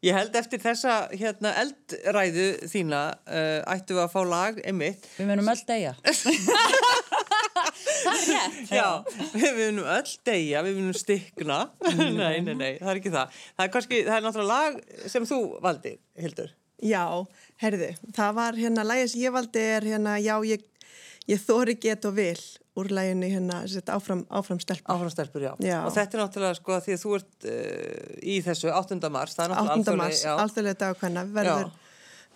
Ég held eftir þessa hérna, eldræðu þína uh, ættum við að fá lag einmitt. Við munum öll deyja [LAUGHS] Það er rétt. Já, við munum öll deyja, við munum stikna. [LAUGHS] nei, nei, nei, það er ekki það. Það er kannski, það er náttúrulega lag sem þú valdi, Hildur. Já, herðu, það var hérna, lægið sem ég valdi er hérna, já, ég, ég þóri get og vil úr læginu hérna, áfram, áfram stelpa. Áfram stelpur, já. Já. Og þetta er náttúrulega sko því að þú ert uh, í þessu 8. mars, það er 8. náttúrulega mars, alþjóðlega dagkvæna, verður,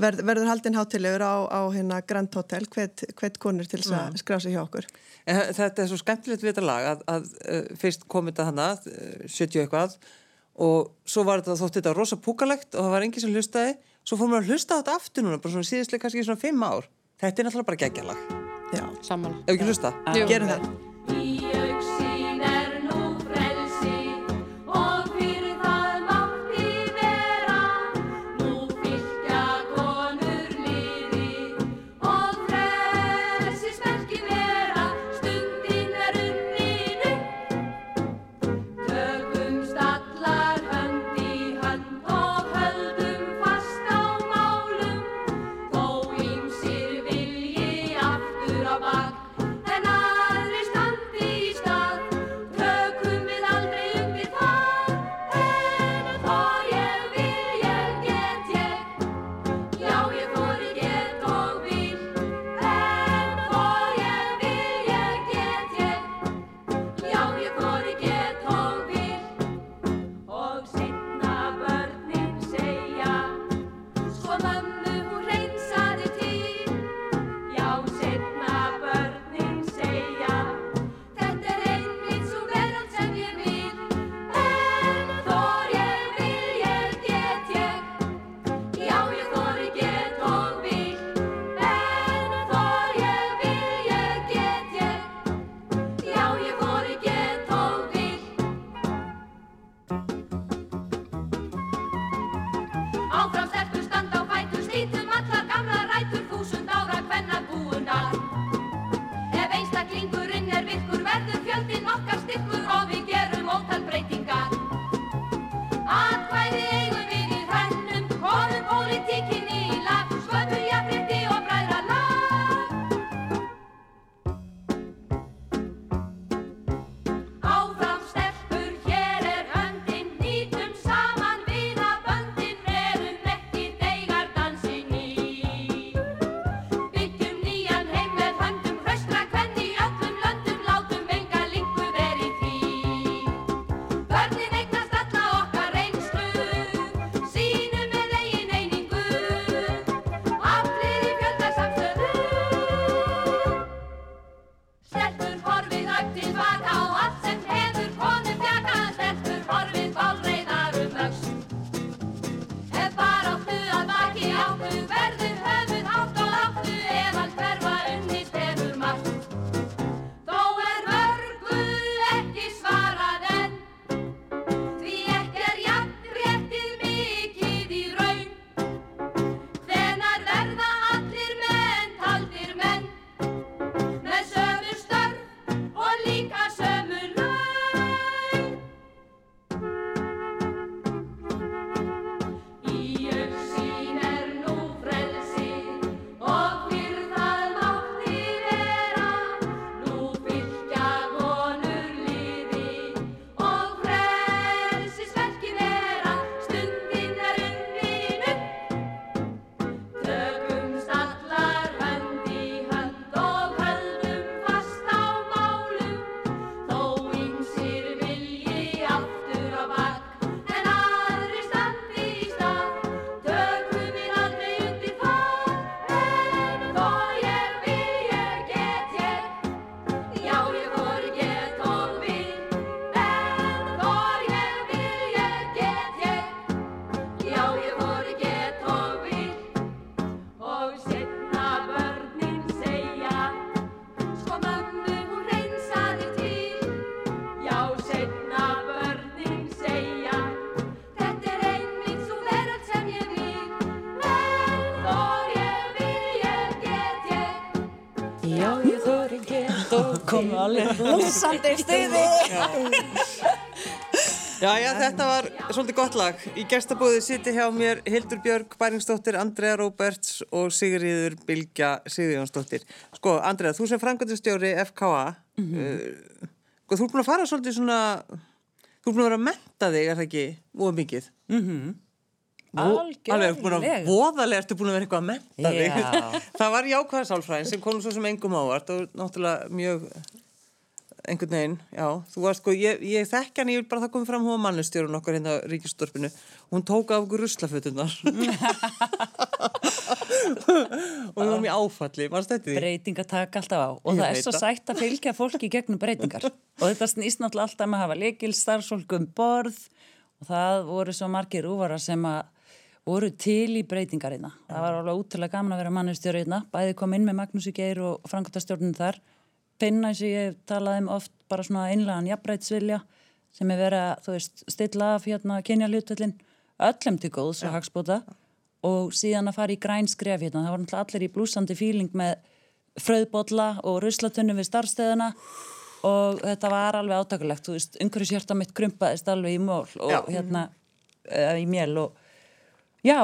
verð, verður haldinn hátilegur á, á hérna Grand Hotel, hvet konur til þess að skrá sig hjá okkur. En þetta er svo skemmtilegt við þetta lag að, að uh, fyrst kom þetta hana, uh, 70 eitthvað og svo var þetta þótt þetta rosa púkalegt og það var enginn sem hlustaði svo fór maður að hlusta á þetta aftur núna bara svona síðustlega kannski svona 5 ár þetta er náttúrulega bara geggjalag Já, Sammála. ef ekki hlusta gerum það. Alveg blúsandi stuði. Já, já, þetta var svolítið gott lag. Í gestabóði siti hjá mér Hildur Björg, Bæringsdóttir, Andrea Róberts og Sigriður Bilgja Sigriðjónsdóttir. Sko, Andrea, þú sem frangöndustjóri FKA, uh, sko, þú er búin að fara svolítið svona, þú er búin að vera að menta þig, er það ekki, og mikið? Alveg, þú er búin að Algjörlega. voðalega ertu búin að vera eitthvað að menta þig. Já. [LAUGHS] það var jákvæðarsálfræðin sem kom svo sem engum ávart og náttúrulega mjög einhvern veginn, já, þú varst sko, ég, ég þekk hann, ég vil bara það komið fram hún mannustjórun okkar hérna á ríkistorpinu hún tók af okkur ruslafötunar [LAUGHS] og hún var mjög áfalli, maður stætti því? Breytingar taka alltaf á. Og Ég það er svo sætt að fylgja fólki í gegnum breytingar. Og þetta snýst náttúrulega alltaf með að hafa leikil starfsfólk um borð. Og það voru svo margir úvara sem að voru til í breytingarina. Það var alveg útrúlega gaman að vera mannustjórina, bæði kom inn með Magnús Geir og frangotastjórnum eins og ég talaði um oft bara svona einlegan jafnbreitsvilja sem er verið að, þú veist, stilla af hérna kynja hlutvöldin öllum til góðs og hagspóta og síðan að fara í græn skref hérna. Það var allir í blúsandi fíling með fröðbólla og ruslatunni við starfstöðuna og þetta var alveg átakulegt, þú veist, umhverjus hjarta mitt krumpaðist alveg í mól og Já. hérna, eða í mél og já,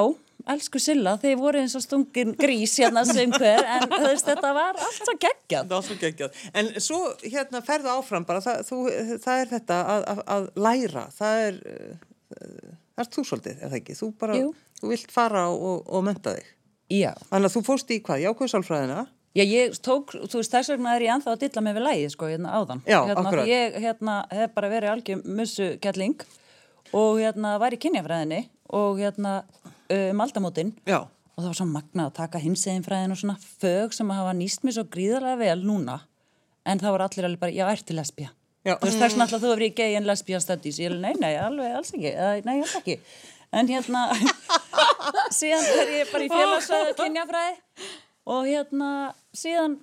elsku Silla, þeir voru eins og stungin grís hérna sem hver, en veist, þetta var allt svo geggjað. Var svo geggjað. En svo hérna ferðu áfram bara, það, þú, það er þetta að, að, að læra, það er, það er þú svolítið, er það ekki? Þú bara, Jú. þú vilt fara og, og menta þig. Já. Þannig að þú fórst í hvað, jákvæðsálfræðina? Já, ég tók, þú veist, þess vegna er ég anþá að dilla mig við lægið, sko, hérna áðan. Já, hérna, akkurat. Ég, hérna, hef bara verið algjör mussu kelling og hérna var í kynjafræðinni og hérna um aldamótin Já. og það var svo magnað að taka hinseginfræðin og svona fög sem að hafa nýst mér svo gríðarlega vel núna en það voru allir alveg bara, já, ertu lesbía. Já. Þú veist, þess vegna alltaf þú hefur í gay en lesbía studies. Ég er nei, nei, alveg alls ekki, nei, alls ekki. En hérna, [LAUGHS] síðan er ég bara í félagsvæðu [LAUGHS] kynjafræði og hérna, síðan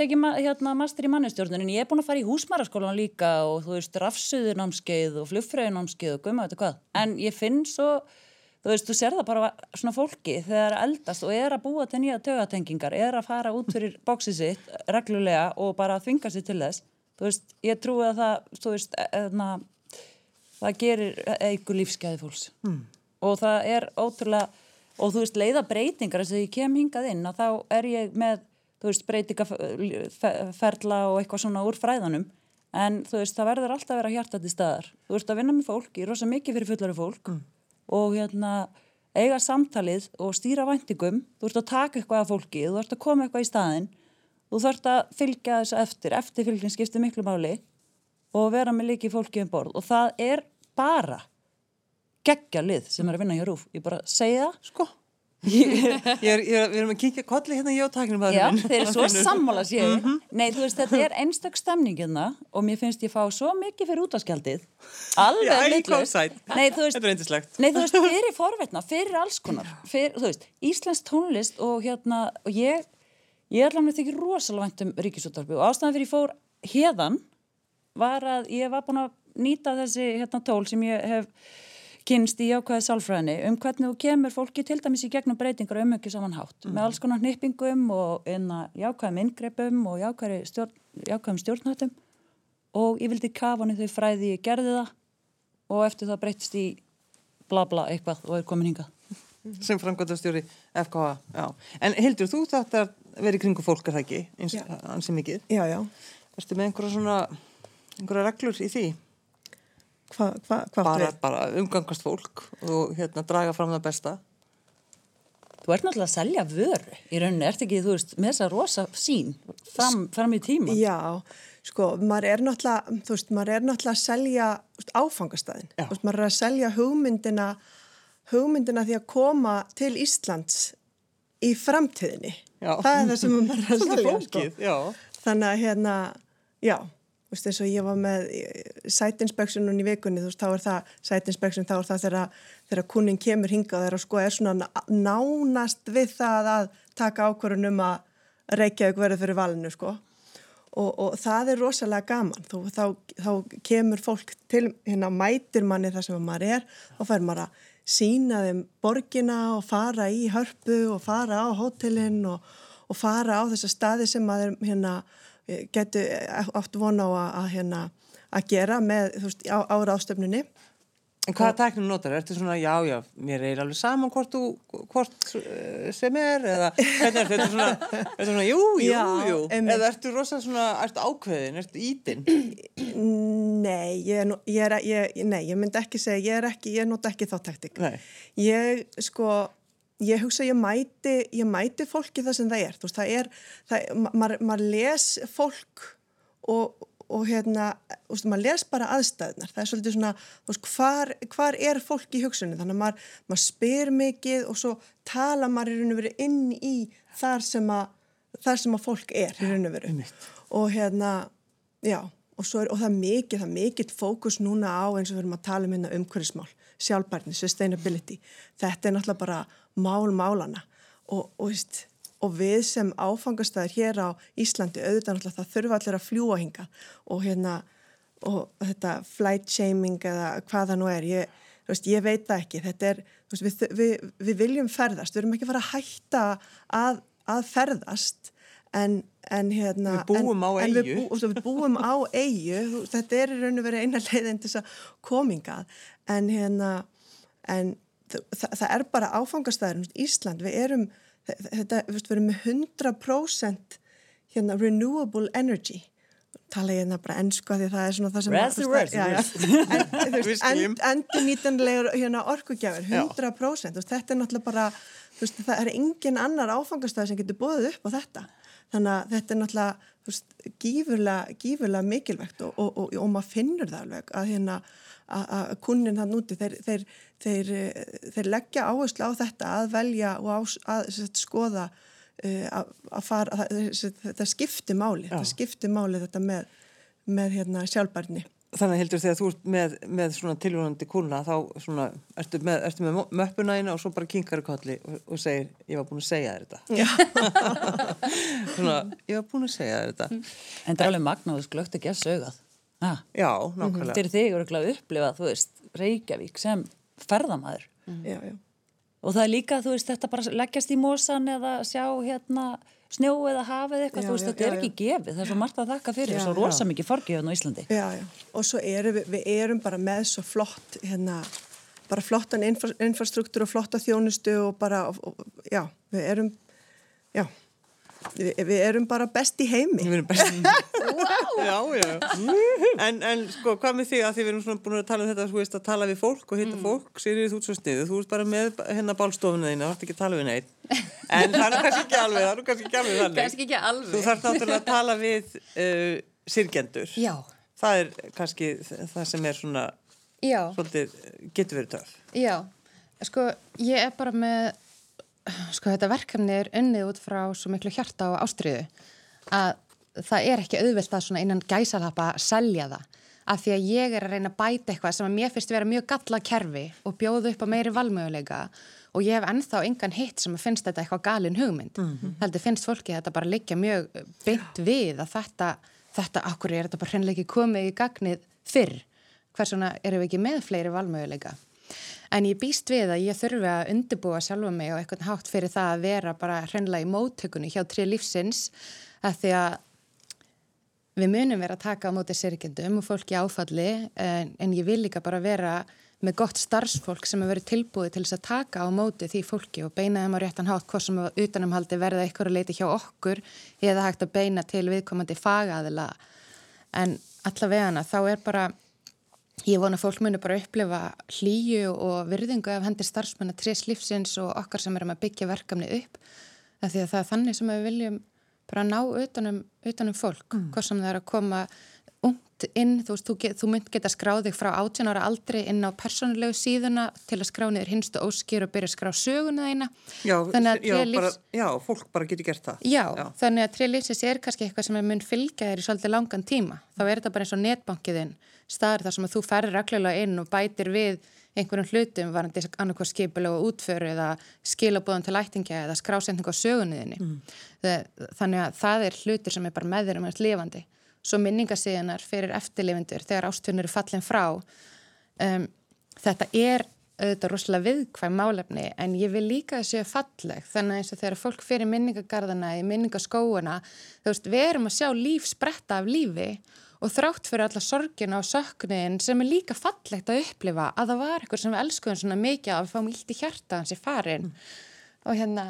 tekið ma hérna, master í mannustjórnunin. Ég er búin að fara í húsmaraskólan líka og þú veist, rafsuðunámskeið og flugfröðunámskeið og gumma, veitu hvað. En ég finn svo, þú veist, þú sér það bara svona fólki þegar eldast og er að búa til nýja tögatengingar, er að fara út fyrir [LAUGHS] bóksið sitt reglulega og bara að þvinga sér til þess. Þú veist, ég trúi að það, þú veist, eðna, það gerir eigu lífsgæði fólks. Mm. Og það er ótrúlega, og þú veist, leiða breytingar, þess að ég kem hingað inn og þá er ég með, þú veist, breytingaferla og eitthvað svona úr fræðanum. En þú veist, það verður alltaf að vera hjartað til staðar. Þú veist, að vinna með fólk, ég er rosa mikið fyrir fullari fólk og hérna eiga samtalið og stýra væntingum. Þú ert að taka eitthvað af fólki, þú ert að koma eitthvað í staðinn þú þarft að fylgja þessu eftir eftirfylgin skiptir miklu máli og vera með líki fólki um borð og það er bara geggja lið sem er að vinna hjá Rúf ég bara segja Sko. Er, er, við erum að kynkja kolli hérna ég og taknum Já, þeir eru svo sammála séu. Nei, þú veist, þetta er einstök stemningina og mér finnst ég fá svo mikið fyrir útaskjaldið alveg í kósæt. Nei, þú veist, er. Nei, þú veist, fyrir forvetna, fyrir alls konar fyrir, þú veist, Íslensk tónlist og hérna, og ég ég ætla mér þykir rosalega vænt um ríkisúttarpi og ástæðan fyrir ég fór hérðan var að ég var búin að nýta þessi hérna tól sem ég hef kynst í jákvæði sálfræðinni um hvernig þú kemur fólki til dæmis í gegnum breytingar og umhengju saman hátt með alls konar hnippingum og einna jákvæðum inngrepum og jákvæði stjórn, jákvæðum stjórnhættum og ég vildi kafa hann í þau fræði ég gerði það og eftir það breytist í bla bla eitthvað og er komin hingað. [LAUGHS] sem framkvæmdastjóri FKA. Já. En Hildur, þú vera í kringu fólk er það ekki, eins ansi mikið. Já, já. Erstu með einhverja svona, einhverja reglur í því? Hvað hva, hva Bara, bara umgangast fólk og hérna draga fram það besta. Þú ert náttúrulega að selja vöru í rauninni, ert ekki, þú veist, með þessa rosa sín fram, fram í tíma. Já, sko, maður er náttúrulega, þú veist, maður er náttúrulega að selja veist, áfangastæðin. Já. Þú veist, maður er að selja hugmyndina, hugmyndina því að koma til Íslands í framtíðinni. Já. Það er það sem maður er að [LAUGHS] selja, já. Þannig að hérna, já, þú veist eins og ég var með sætinspeksunum í vikunni, þú veist, þá er það sætinspeksun, þá er það þegar, kunnin kemur hingað þegar sko er svona ná- nánast við það að taka ákvörðun um að Reykjavík verður fyrir valinu, sko. Og, og það er rosalega gaman, þú, þá, þá kemur fólk til, hérna mætir manni þar sem maður er og fær maður að sína þeim borgina og fara í hörpu og fara á hótelin og, og fara á þessa staði sem maður hérna getur átt vona á að, að, hérna, að gera með, þú veist, á, á ráðstöfnunni. En hvaða tæknum notar? Ertu svona, já, já, mér er alveg saman hvort, þú, hvort eh, sem er, eða hvernig er þetta svona, þetta svona, jú, jú, Já, jú, einmitt. eða ertu rosa svona, ertu ákveðin, ertu ítin? Nei, ég, er ég, er, ég, nei, ég myndi ekki segja, ég er ekki, ég nota ekki þá taktik. Nei. Ég, sko, ég hugsa ég mæti, ég mæti fólki það sem það er. Veist, það er, það, ma- maður maður les fólk og, og hérna, maður les bara aðstæðnar. Það er svolítið svona, veist, hvar, hvar er fólk í hugsunni? Þannig að maður, maður spyr mikið og svo tala maður í raun og veru inn í þar sem að, þar sem að fólk er í raun og veru. Og hérna, já, og, er, og það er mikið, það er mikið fókus núna á eins og við erum að tala um hérna umhverfismál, sjálfbærni, sustainability. Þetta er náttúrulega bara mál málana og, og, og við sem áfangastæðir hér á Íslandi auðvitað náttúrulega það þurfa allir að fljúa hinga og hérna og þetta flight shaming eða hvað það nú er, ég, veist, ég veit það ekki, þetta er, veist, við, við, við viljum ferðast, við erum ekki að fara að hætta að, að ferðast en, en hérna Við búum en, á en við, bú, við búum á eigu þetta er í raun og verið eina leiðin til þess að komingað en hérna en þa- það, það er bara áfangastæður Ísland, við erum þetta, við erum með 100% hérna renewable energy. Tala ég hérna bara ennsku að því það er svona það sem já. [LAUGHS] en, endur nýtanlegur hérna orkugjafir, Já. 100% þú veist, þetta er náttúrulega bara veist, það er engin annar áfangastæð sem getur búið upp á þetta. Þannig að þetta er náttúrulega veist, gífurlega, gífurlega mikilvægt og, og, og, og maður finnur það alveg að hérna að kunnin hann úti þeir, þeir, þeir, eh, þeir leggja áherslu á þetta að velja og ás, að sagt, skoða uh, að, að fara, að, þetta skipti máli, Já. þetta skipti máli þetta með, með hérna sjálfbærni. Þannig heldur þegar þú ert með, með svona tilvonandi kuna þá svona, ertu með, ertu með möppuna eina og svo bara kinkar kolli og, og segir, ég var búin að segja þér þetta. [LAUGHS] Svona, ég var búin að segja þér þetta. En það er alveg magnáðus glögt ekki að sögað. Ah. Já, nákvæmlega. Fyrir þig eru að upplifa, þú veist, Reykjavík sem ferðamaður. já, já. Og það er líka, þú veist, þetta bara leggjast í mosan eða sjá hérna snjó eða hafið eitthvað, Já, þú veist, þetta er já, ekki gefið. Það er svo margt að þakka fyrir, Já, svo rosa mikið forgið hérna á Íslandi. Já, já. Og svo erum við, við erum bara með svo flott, hérna, bara flottan infra, infrastruktúr og flotta þjónustu og bara, og, og, já, við erum, já, við, við erum bara best í heimi. Við erum best. [LAUGHS] já, já. En, en sko, hvað með þig að því við erum svona búin að tala um þetta, þú veist, að tala við fólk og hitta fólk, Sigriður, þú ert svo sniðu, þú ert bara með hérna bálstofuna þína, þú ert ekki að tala við neitt. En það er kannski ekki alveg, það er nú kannski ekki alveg þannig. Kannski ekki alveg. Þú þarf náttúrulega að tala við uh, sirgjendur. Já, Það er kannski það sem er svona, já, svolítið, getur verið töf. já. Sko, ég er bara með, sko, þetta verkefni er unnið út frá svo miklu hjarta og ástriðu að það er ekki auðvelt að svona innan gæsalappa selja það. Af því að ég er að reyna að bæta eitthvað sem að mér finnst vera mjög galla kerfi og bjóða upp á meiri valmöguleika og ég hef ennþá engan hitt sem að finnst þetta eitthvað galin hugmynd. Mm -hmm. Heldur finnst fólki þetta bara liggja mjög beint við að þetta, þetta, akkur er þetta bara hreinlega ekki komið í gagnið fyrr. Hversuna erum við ekki með fleiri valmöguleika? En ég býst við að ég þurfi að undirbúa sjálfa mig á eitthvað hátt fyrir það að vera bara hreinlega í móttökunni hjá tri lífsins að því að við munum vera að taka á móti sirkjendum og fólki áfalli en, en ég vil líka bara vera með gott starfsfólk sem er verið tilbúið til þess að taka á móti því fólki og beina þeim á réttan hátt hvort sem utanumhaldi verða eitthvað að leita hjá okkur eða hægt að beina til viðkomandi fagaðila. En allavega þá er bara Ég vona fólk muni bara upplifa hlýju og virðingu af hendir starfsmenn að trés lífsins og okkar sem erum að byggja verkefni upp. Það því að það er þannig sem við viljum bara ná utanum, utanum fólk. Mm. Hvort sem það er að koma ungt inn, þú þú, get, þú mynd geta skráð þig frá 18 ára aldrei inn á persónulegu síðuna til að skrá niður hinstu óskýr og byrja að skrá söguna þeina. Já, já, lífs- já, fólk bara getur gert það. Já, Já. þannig að tré lífsins er kannski eitthvað sem mun fylgja þér í svolítið langan tíma. Þá er þetta bara eins og netbankiðinn staður þar sem að þú ferir reglulega inn og bætir við einhverjum hlutum varandi annarkoð skipulega útföru eða skilabóðan til ættingja eða skrásending á sögunniðinni. Mm. Þannig að það er hlutur sem er bara með þér um að lifandi. Svo minningasíðanar fyrir eftirlifindur þegar ástunur er fallin frá. Um, þetta er auðvitað rosalega viðkvæm málefni en ég vil líka að séu falleg þannig að eins og þegar fólk fyrir minningagarðana í minningaskóuna, þú veist, við erum að sjá líf spretta af lífi og þrátt fyrir alla sorgina og söknuðin sem er líka fallegt að upplifa að það var eitthvað sem við elskuðum svona mikið að við fáum illt í hjarta hans í farin. Og hérna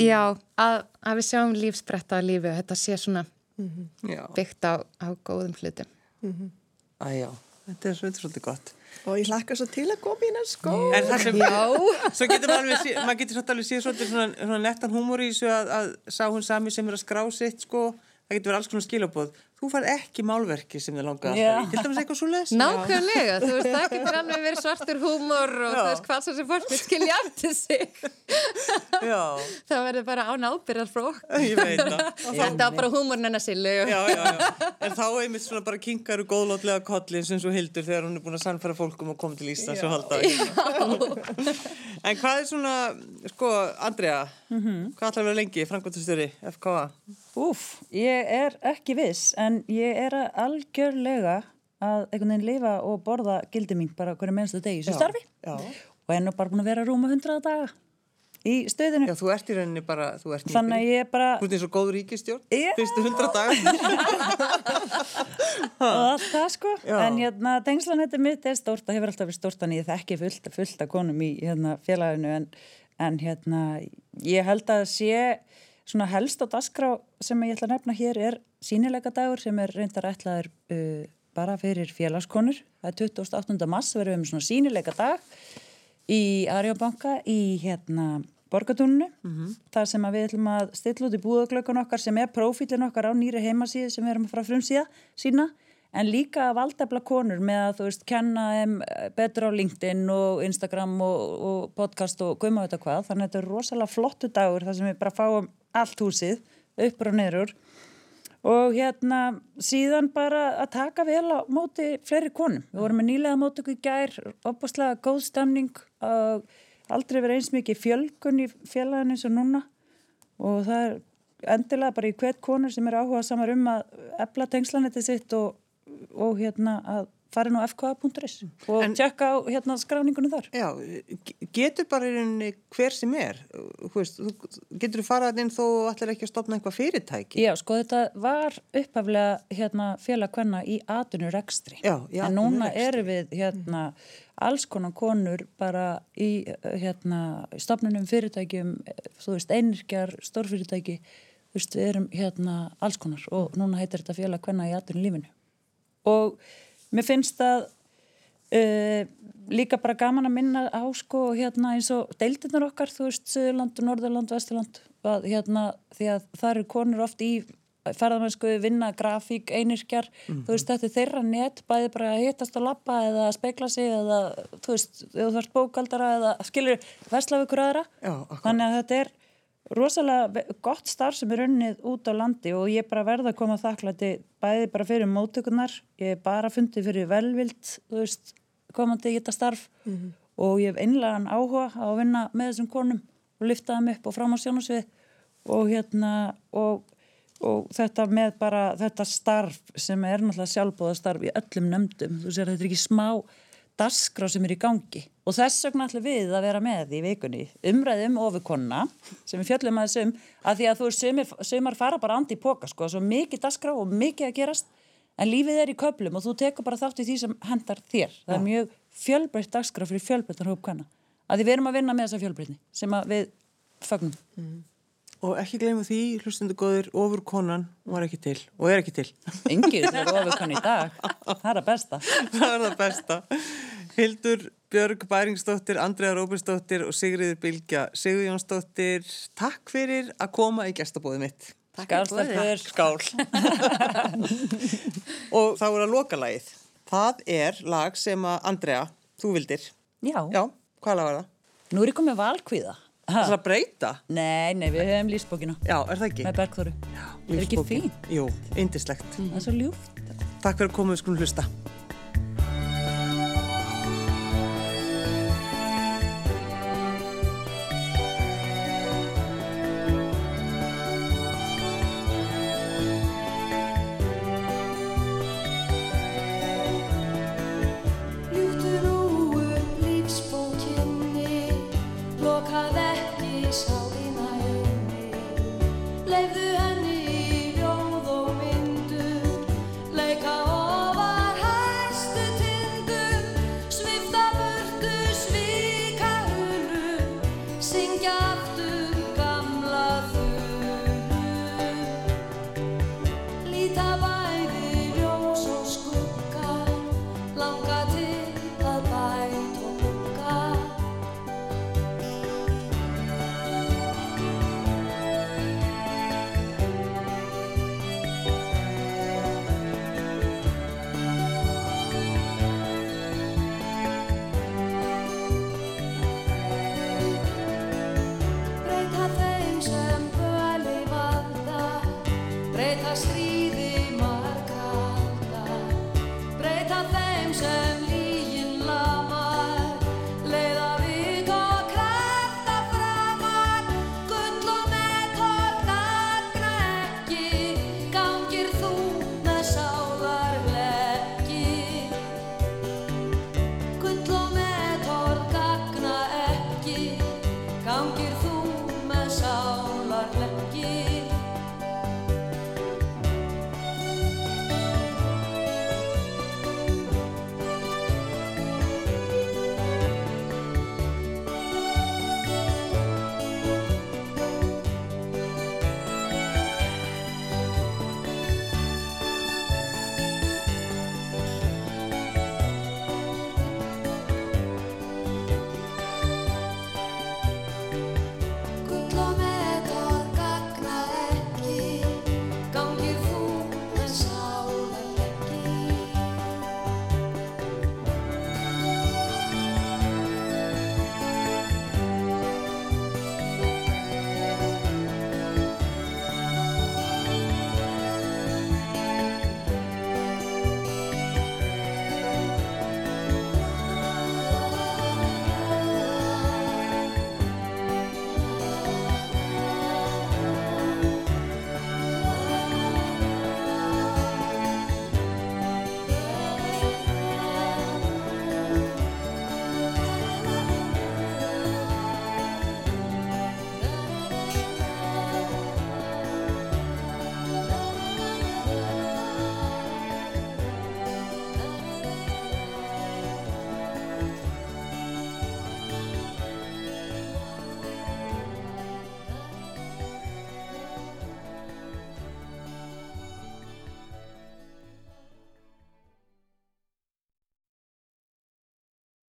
já, að, að við sjáum líf spretta af lífi og þetta sé svona Já, byggt á, á góðum hlutum. Æjá, þetta er, þetta er svolítið gott. Og ég hlakka svo til að koma í næst sko. En það sem, Já, svo getur maður alveg, sé- maður getur satt alveg séð svolítið svona, svona nettan húmor í þessu að, að sá hún sami sem er að skrá sitt, sko, það getur verið alls konar skilabóð. Þú fær ekki málverki sem þið alltaf í. Til dæmis eitthvað svo les. [LAUGHS] nákvæmlega, þú veist, það getur alveg verið svartur húmor og þú veist hvað svo sem fólk vil skilja aftur sig [LAUGHS] Já, það verður bara án ábyrðar frá okkur ég veit það. Og [LAUGHS] þá- Þetta var bara húmorinn hennar Sillu. Já, já, já. En þá einmitt svona bara kinkaru góðlátlega kollin sem svo hildur þegar hún er búin að sannfæra fólkum að koma til Íslands og halda það. En hvað er svona, sko, Andrea, hvað ætlar að vera lengi, frangværtastöri, FKA? Úf, ég er ekki viss en ég er að algjörlega að einhvern veginn lifa og borða gildi mín bara hverju mennstu degi sem starfi Já. og er nú bara búin að vera rúma hundraða daga í stöðinu. Já, þú ert í rauninni bara, þú ert Þannig að ég er bara, Þú ert eins og góð ríkistjórn, Já. fyrstu hundra [LAUGHS] og allt það sko, Já. en hérna tengslanetið mitt er stórt, það hefur alltaf verið stórt en ég þekki fullt, fullt af konum í hérna, félaginu en, en hérna ég held að sé svona helst á dasgrá sem ég ætla að nefna hér er sínilega dagur sem er reyndar ætlaður uh, bara fyrir félagskonur, það er 28. mass verðum við með svona sínilega dag í Arjóbanka í hérna borgatúninu, þar sem við ætlum að stilla út í búðaglökun okkar sem er prófílin okkar á nýri heimasíðu sem við erum að fara frum síða, sína en líka að valdefla konur með að þú veist kenna þeim eh, betur á LinkedIn og Instagram og, og podcast og guðma þetta hvað, þannig að þetta er rosalega flottu dagur þar sem við bara fáum allt húsið uppur og niður og hérna síðan bara að taka vel á móti fleiri konum. Við vorum með nýlega mótöku í gær, opaslega góð stemning og aldrei verið eins mikið fjölgun í félaginu eins og núna og það er endilega bara í hvert konur sem er áhuga samar um að efla tengslanetið sitt og, og hérna að fara inn á fka.is og En- tjekka á hérna skráningunum þar. Já, ge- getur bara í rauninni hver sem er, þú getur þú farað inn þó allir ekki að stopna eitthvað fyrirtæki. Já, sko þetta var upphaflega hérna félag hvenna í í En núna erum við hérna alls konar konur bara í hérna stofnunum fyrirtækjum, þú veist, einirkjar, stórfyrirtæki, þú veist, við erum hérna alls konar og núna heitir þetta félag hvenna í atvinnulífinu. Og mér finnst að uh, líka bara gaman að minna á sko hérna eins og deildirnar okkar, þú veist, Suðurland, Norðurland, Vesturland, að, hérna, því að það eru konur oft í ferðamennsku, vinna, grafík, einirkjar, þú veist, þetta er þeirra net, bæði bara að hittast og lappa eða að speikla sig eða, þú veist, þú ert bókaldara eða skilur vesla við ykkur aðra. Já, akkurat. Þannig að þetta er rosalega gott starf sem er unnið út á landi og ég bara verða að koma þakklæti bæði bara fyrir móttökunar, ég er bara fundið fyrir velvild, þú veist, komandi í þetta starf og ég hef einlegan áhuga á að vinna með þessum konum og lyfta þeim upp og fram á sjónasvið og hérna og, og þetta með bara þetta starf sem er náttúrulega sjálfbóða starf í öllum nefndum, þú sér þetta er ekki smá dasgrá sem er í gangi. Og þess vegna ætlum við að vera með í vikunni umræðum ofurkonna sem við fjöllum að þessum að því að þú sumir, sumar fara bara andi í póka sko, svo mikið dasgrá og mikið að gerast en lífið er í köplum og þú tekur bara þátt í því sem hendar þér. Það er mjög fjölbreytt dagskrá fyrir fjölbreyttan hóp kanna að því við erum að vinna með þessa fjölbreytni sem við fögnum Og ekki gleyma því, hlustundu góðir, ofur konan var ekki til og er ekki til. engir þeir eru ofurkonna í dag það er að besta [LAUGHS] það er það besta. Hildur Björg Bæringsdóttir, Andrea Róbersdóttir og Sigriður Bilgja Sigurjónsdóttir, takk fyrir að koma í gestabóðið mitt. skálstarfur Skál. [LAUGHS] og þá er að loka lagið. Það er lag sem að Andrea, þú vildir. já. Já, hvað lag var það? nú er ég komið valkvíða Það er að breyta? nei, nei, við höfum lífsbókina Já, er það ekki? með Bergþóru er ekki Lífsbókin. fín, Jú, indislegt. það er svo ljúft Takk fyrir að koma við skulum hlusta.